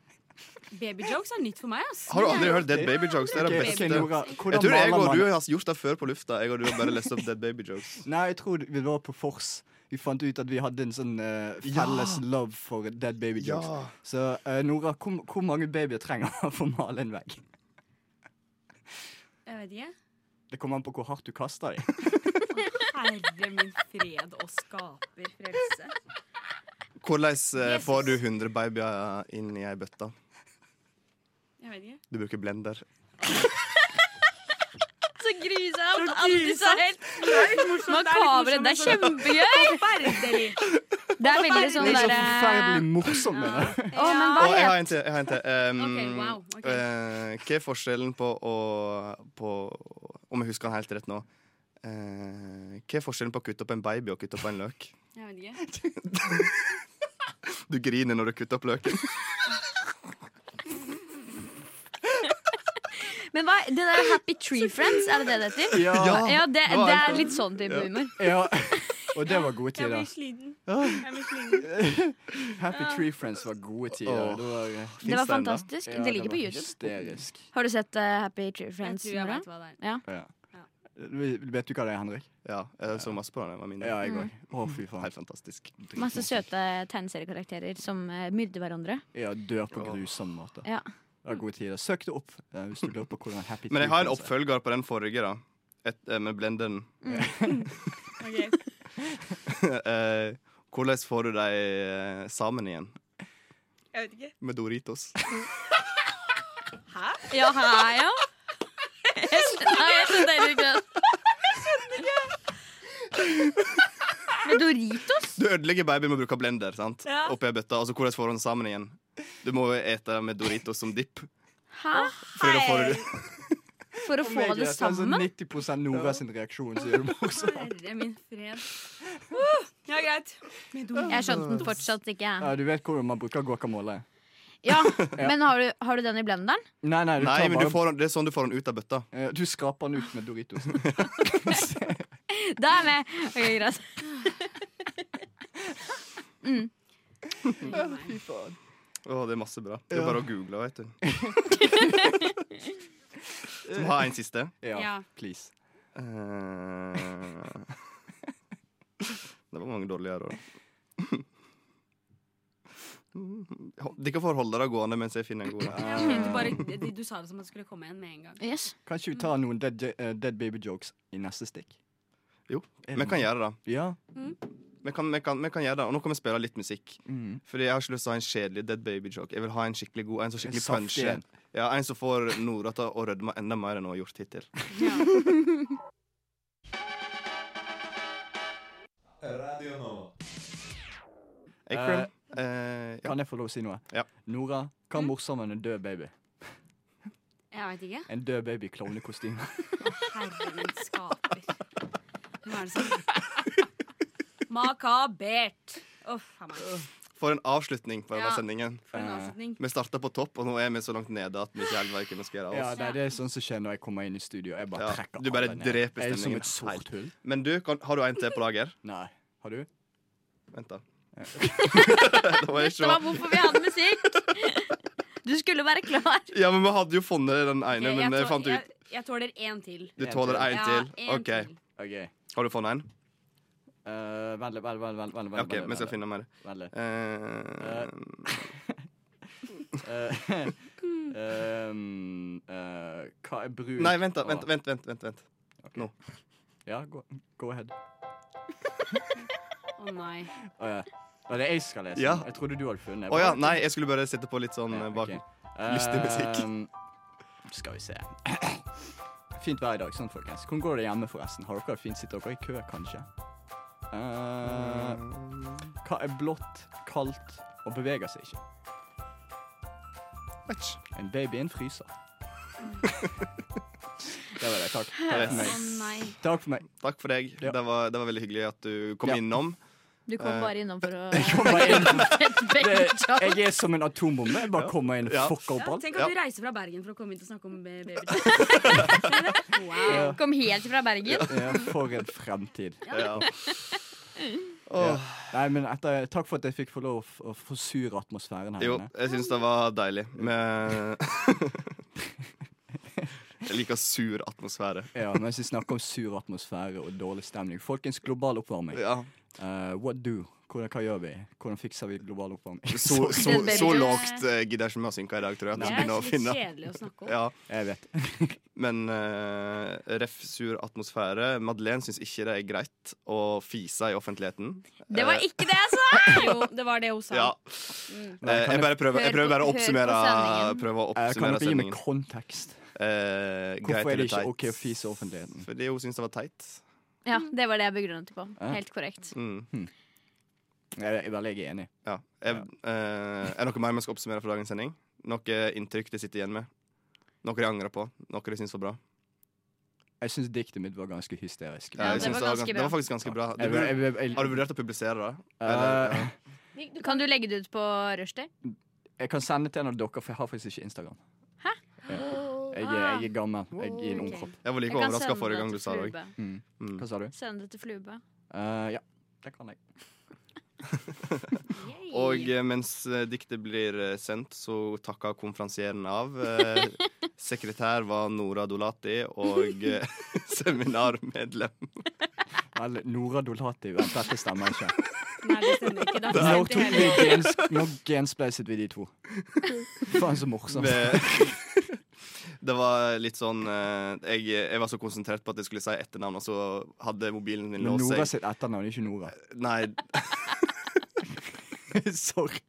Babyjokes er nytt for meg. ass. Har du aldri hørt Dead Baby Jokes? Det er det beste. Jeg tror jeg og du har gjort det før på lufta. Jeg og du har bare lest opp Dead Baby Jokes. Nei, jeg tror vi var på Fors. Vi fant ut at vi hadde en sånn eh, felles love for dead baby jokes. Ja. Så eh, Nora, hvor, hvor mange babyer trenger man for å male en vegg? Jeg vet ikke. Det kommer an på hvor hardt du kaster dem. Herre min fred og skaper frelse. Hvordan eh, får du 100 babyer inn i ei bøtte? Jeg vet ikke. Du bruker blender. [LAUGHS] Så grusomt! Så Alltid så helt makabert. Det er kjempegøy! [LAUGHS] Det er veldig Det sånn er så forferdelig morsomt. mener jeg. Ja. men jeg har en til. Jeg har en til. Um, okay, wow, okay. Uh, hva er forskjellen på å på, Om jeg husker den helt rett nå. Uh, hva er forskjellen på å kutte opp en baby og kutte opp en løk? Jeg vet ikke. [LAUGHS] Du griner når du kutter opp løken. Men hva, det der Happy [LAUGHS] Tree Friends, er det det det heter? [LAUGHS] Ja. Ja, det, det er litt sånn type Ja. humor. [LAUGHS] ja. Og det var gode Jeg blir tider. sliten. Jeg blir sliten. Happy Tree Friends var gode tider. Det var, eh, Det var fantastisk. ja, Det ligger på YouTube. Hysterisk. Har du sett uh, Happy Tree Friends? Jeg tror jeg vet hva det er. Ja. Vet du hva det er, Henrik? Ja, jeg så masse på den. var. Ja, jeg mm. Å, fy faen. Helt fantastisk. Masse søte tegneseriekarakterer som uh, myrder hverandre. Ja, dør på grusom måte. Ja. Det er gode tider. Søk det opp eh, hvis du lurer på hvordan Happy Men jeg har en er. oppfølger på den forrige, da. Et, eh, med blenderen. [LAUGHS] Ok. Eh, hvordan får du dem eh, sammen igjen? Jeg vet ikke. Med Doritos. Hæ? Ja, her, ja. Jeg skjønner, nei, jeg skjønner heller ikke det. Med Doritos? Du ødelegger babyen med å bruke blender sant? Ja. oppi ei bøtte. Altså, hvordan får du den sammen igjen? Du må jo ete med Doritos som dipp. Hæ? For da får du [LAUGHS] For å få det sammen? det er sånn sammen? 90 Nora sin reaksjon. sier du morsomt. [LAUGHS] Herre min fred. [LAUGHS] Uh, ja, greit. Jeg skjønte den fortsatt ikke. Ja, du vet hvordan man bruker guacamole? Ja, Men har du, har du den i blenderen? Nei, nei, du Nei, men du får, det er sånn du får den ut av bøtta. Du skraper den ut med Doritos. Da er jeg med. Ok, greit. Mm. Fy faen. Å, det er masse bra. Det er bare å google, vet du. [LAUGHS] Som har en siste. Ja, Ja. please. Uh, [LAUGHS] det var mange dårlige her òg. [LAUGHS] Dere får holde det gående mens jeg finner en god. Ja, du, bare, du, du sa det som at det skulle komme en med en gang. Yes. Kan ikke vi ta noen dead, eh, dead baby jokes i neste stikk? Jo, vi kan gjøre det. Ja. Vi kan, vi, kan, vi kan gjøre det, Og nå kan vi spille litt musikk. Mm. Fordi jeg har ikke lyst til å ha en kjedelig dead baby joke. Jeg vil ha en skikkelig god, en som skikkelig punchy. Ja, en som får Nora til å rødme enda mer enn hun har gjort hittil. [LAUGHS] Radio nå. Akron, eh, ja. Kan jeg få lov å si noe? Ja. Nora, hva er morsommere enn en død baby? Jeg veit ikke. En død baby i klovnekostyme. Herre min skaper. Hva er det som Makabert. Uff a meg. For en avslutning på denne Ja. sendingen. Avslutning. Vi starta på topp, og nå er vi så langt nede at vi ikke helt vet hva vi skal gjøre. Ja, det er det sånn som skjer når jeg kommer inn i studio. Jeg bare Ja, trekker du bare alle ned. dreper Jeg er som et sort hull. Men du, kan, har du en til på lager? [LAUGHS] Nei. Har du? Vent, da. da må jeg se. Det var hvorfor vi hadde musikk. [LAUGHS] Du skulle være klar. Ja, men vi hadde jo funnet den ene, Ok, men jeg fant ut jeg, jeg tåler én til. Du tåler en Ja, til? en OK. til. Har du funnet en? Uh, veldig, veldig, veldig. veldig, veldig litt. OK, vi skal finne mer. Veldig. Eh, [LAUGHS] Eh, eh, hva er brun? nei, vent, da. Vent, Vent, vent, vent. vent, Okay. Nå. Ja, go, go ahead. Å nei. Å ja. Var det jeg skal lese? Ja. Jeg trodde du hadde funnet. Å ja, nei, jeg skulle bare sette på litt sånn Ja, eh, bak. Okay. Lystig musikk. Uh, [LAUGHS] skal vi se. [COUGHS] Fint vær i dag, sånn, folkens. Hvordan går det hjemme, forresten? Har dere fint? Sitter dere i kø, kanskje? Eh, hva er blått, kaldt og beveger seg ikke? Vet. En baby i en fryser. [LAUGHS] det var det. Takk. Takk for Å meg. nei. Takk for meg. Takk for deg. Ja. Det, var, det var veldig hyggelig at du kom Ja. innom. Du kom Eh, bare innom for å Jeg kommer inn. [LAUGHS] Et Det, jeg er som en atombombe. Jeg bare kommer inn og Ja. fucker opp Ja, alt. tenk at du reiser fra Bergen for å komme hit og snakke om ba- baby. [LAUGHS] wow. Kom helt fra Bergen. Ja, for en fremtid. Ja. Ja. [LAUGHS] Nei, men etter, Takk for at jeg fikk få lov å å forsure atmosfæren her Jo, jeg syns det var deilig med Jeg liker sur atmosfære. Ja, mens vi snakker om sur atmosfære og dårlig stemning. Folkens, global oppvarming. Ja. Uh, what do? Hvordan, hva gjør vi? Hvordan fikser vi global oppvarming? Så, så, [LAUGHS] så, så lågt eh, gidder jeg ikke med å synke i dag, tror jeg. Det er litt kjedelig å snakke om. ja, Jeg vet. [LAUGHS] Men uh, ref sur atmosfære. Madeleine syns ikke det er greit å fise i offentligheten. Det var ikke det jeg sa! [LAUGHS] Jo, det var det hun sa. ja. Mm. Jeg bare prøver, jeg prøver bare å oppsummere, prøver å oppsummere, sendingen. kan dere gi meg kontekst? Eh, Hvorfor er det ikke? OK å fise i offentligheten? Fordi hun syns det var teit. Ja, det var det jeg begrunnet det på. Helt korrekt. Mm. Jeg er veldig enig. Ja. Jeg, uh, er det noe mer vi skal oppsummere fra dagens sending? Noe inntrykk de sitter igjen med? Noe de angrer på? Noe de syns var bra? Jeg syns diktet mitt var ganske hysterisk. Ja, det var det, var ganske gans- det var faktisk ganske bra. Du Jeg- jeg- jeg- jeg- har du vurdert å publisere det? Eh, Eller, ja. Kan du legge det ut på rushtid? Jeg kan sende til en av dere, for jeg har faktisk ikke Instagram. Jeg, er, jeg er gammel. Jeg er en ung kropp. Jeg var like overraska forrige gang du sa det òg. Mm. Mm. Hva sa du? Send det til Flube. Uh, ja, det kan jeg. [LAUGHS] Og eh, mens eh, diktet blir eh, sendt, så takka konferansieren av. Eh, [LAUGHS] sekretær var Nora Dolati, og eh, [LAUGHS] seminarmedlem Vel, Nora Dolati. Vent, dette stemmer ikke. Nei, det stemmer ikke. Det Når tok vi hele gens, Når genspleiset vi de to? Faen, så morsomt. Det var litt sånn eh, jeg, jeg var så konsentrert på at jeg skulle si etternavn, og så hadde mobilen min Men seg. Nora sitt etternavn, ikke Nora. Nei, [LAUGHS] Sorry.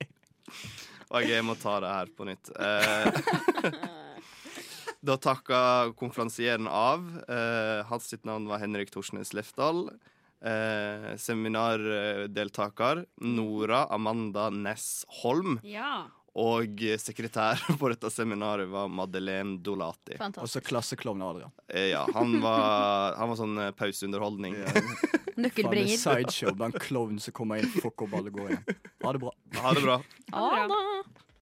og jeg må ta det her på nytt. Eh, [LAUGHS] da takka konferansieren av. Eh, hans sitt navn var Henrik Torsnes Lefdal. Eh, seminardeltaker Nora Amanda Næss Holm. Ja. Og sekretær [LAUGHS] på dette seminaret var Madeleine Dolati. Og Fantastisk. så klasseklovn Adrian. Eh, ja, han var, han var sånn eh, pauseunderholdning. [LAUGHS] Er Nøkkelbringer. sideshow. blant en klovn som kommer inn, fucker opp alle går igjen. Ha det bra. Ha det bra. Ha det.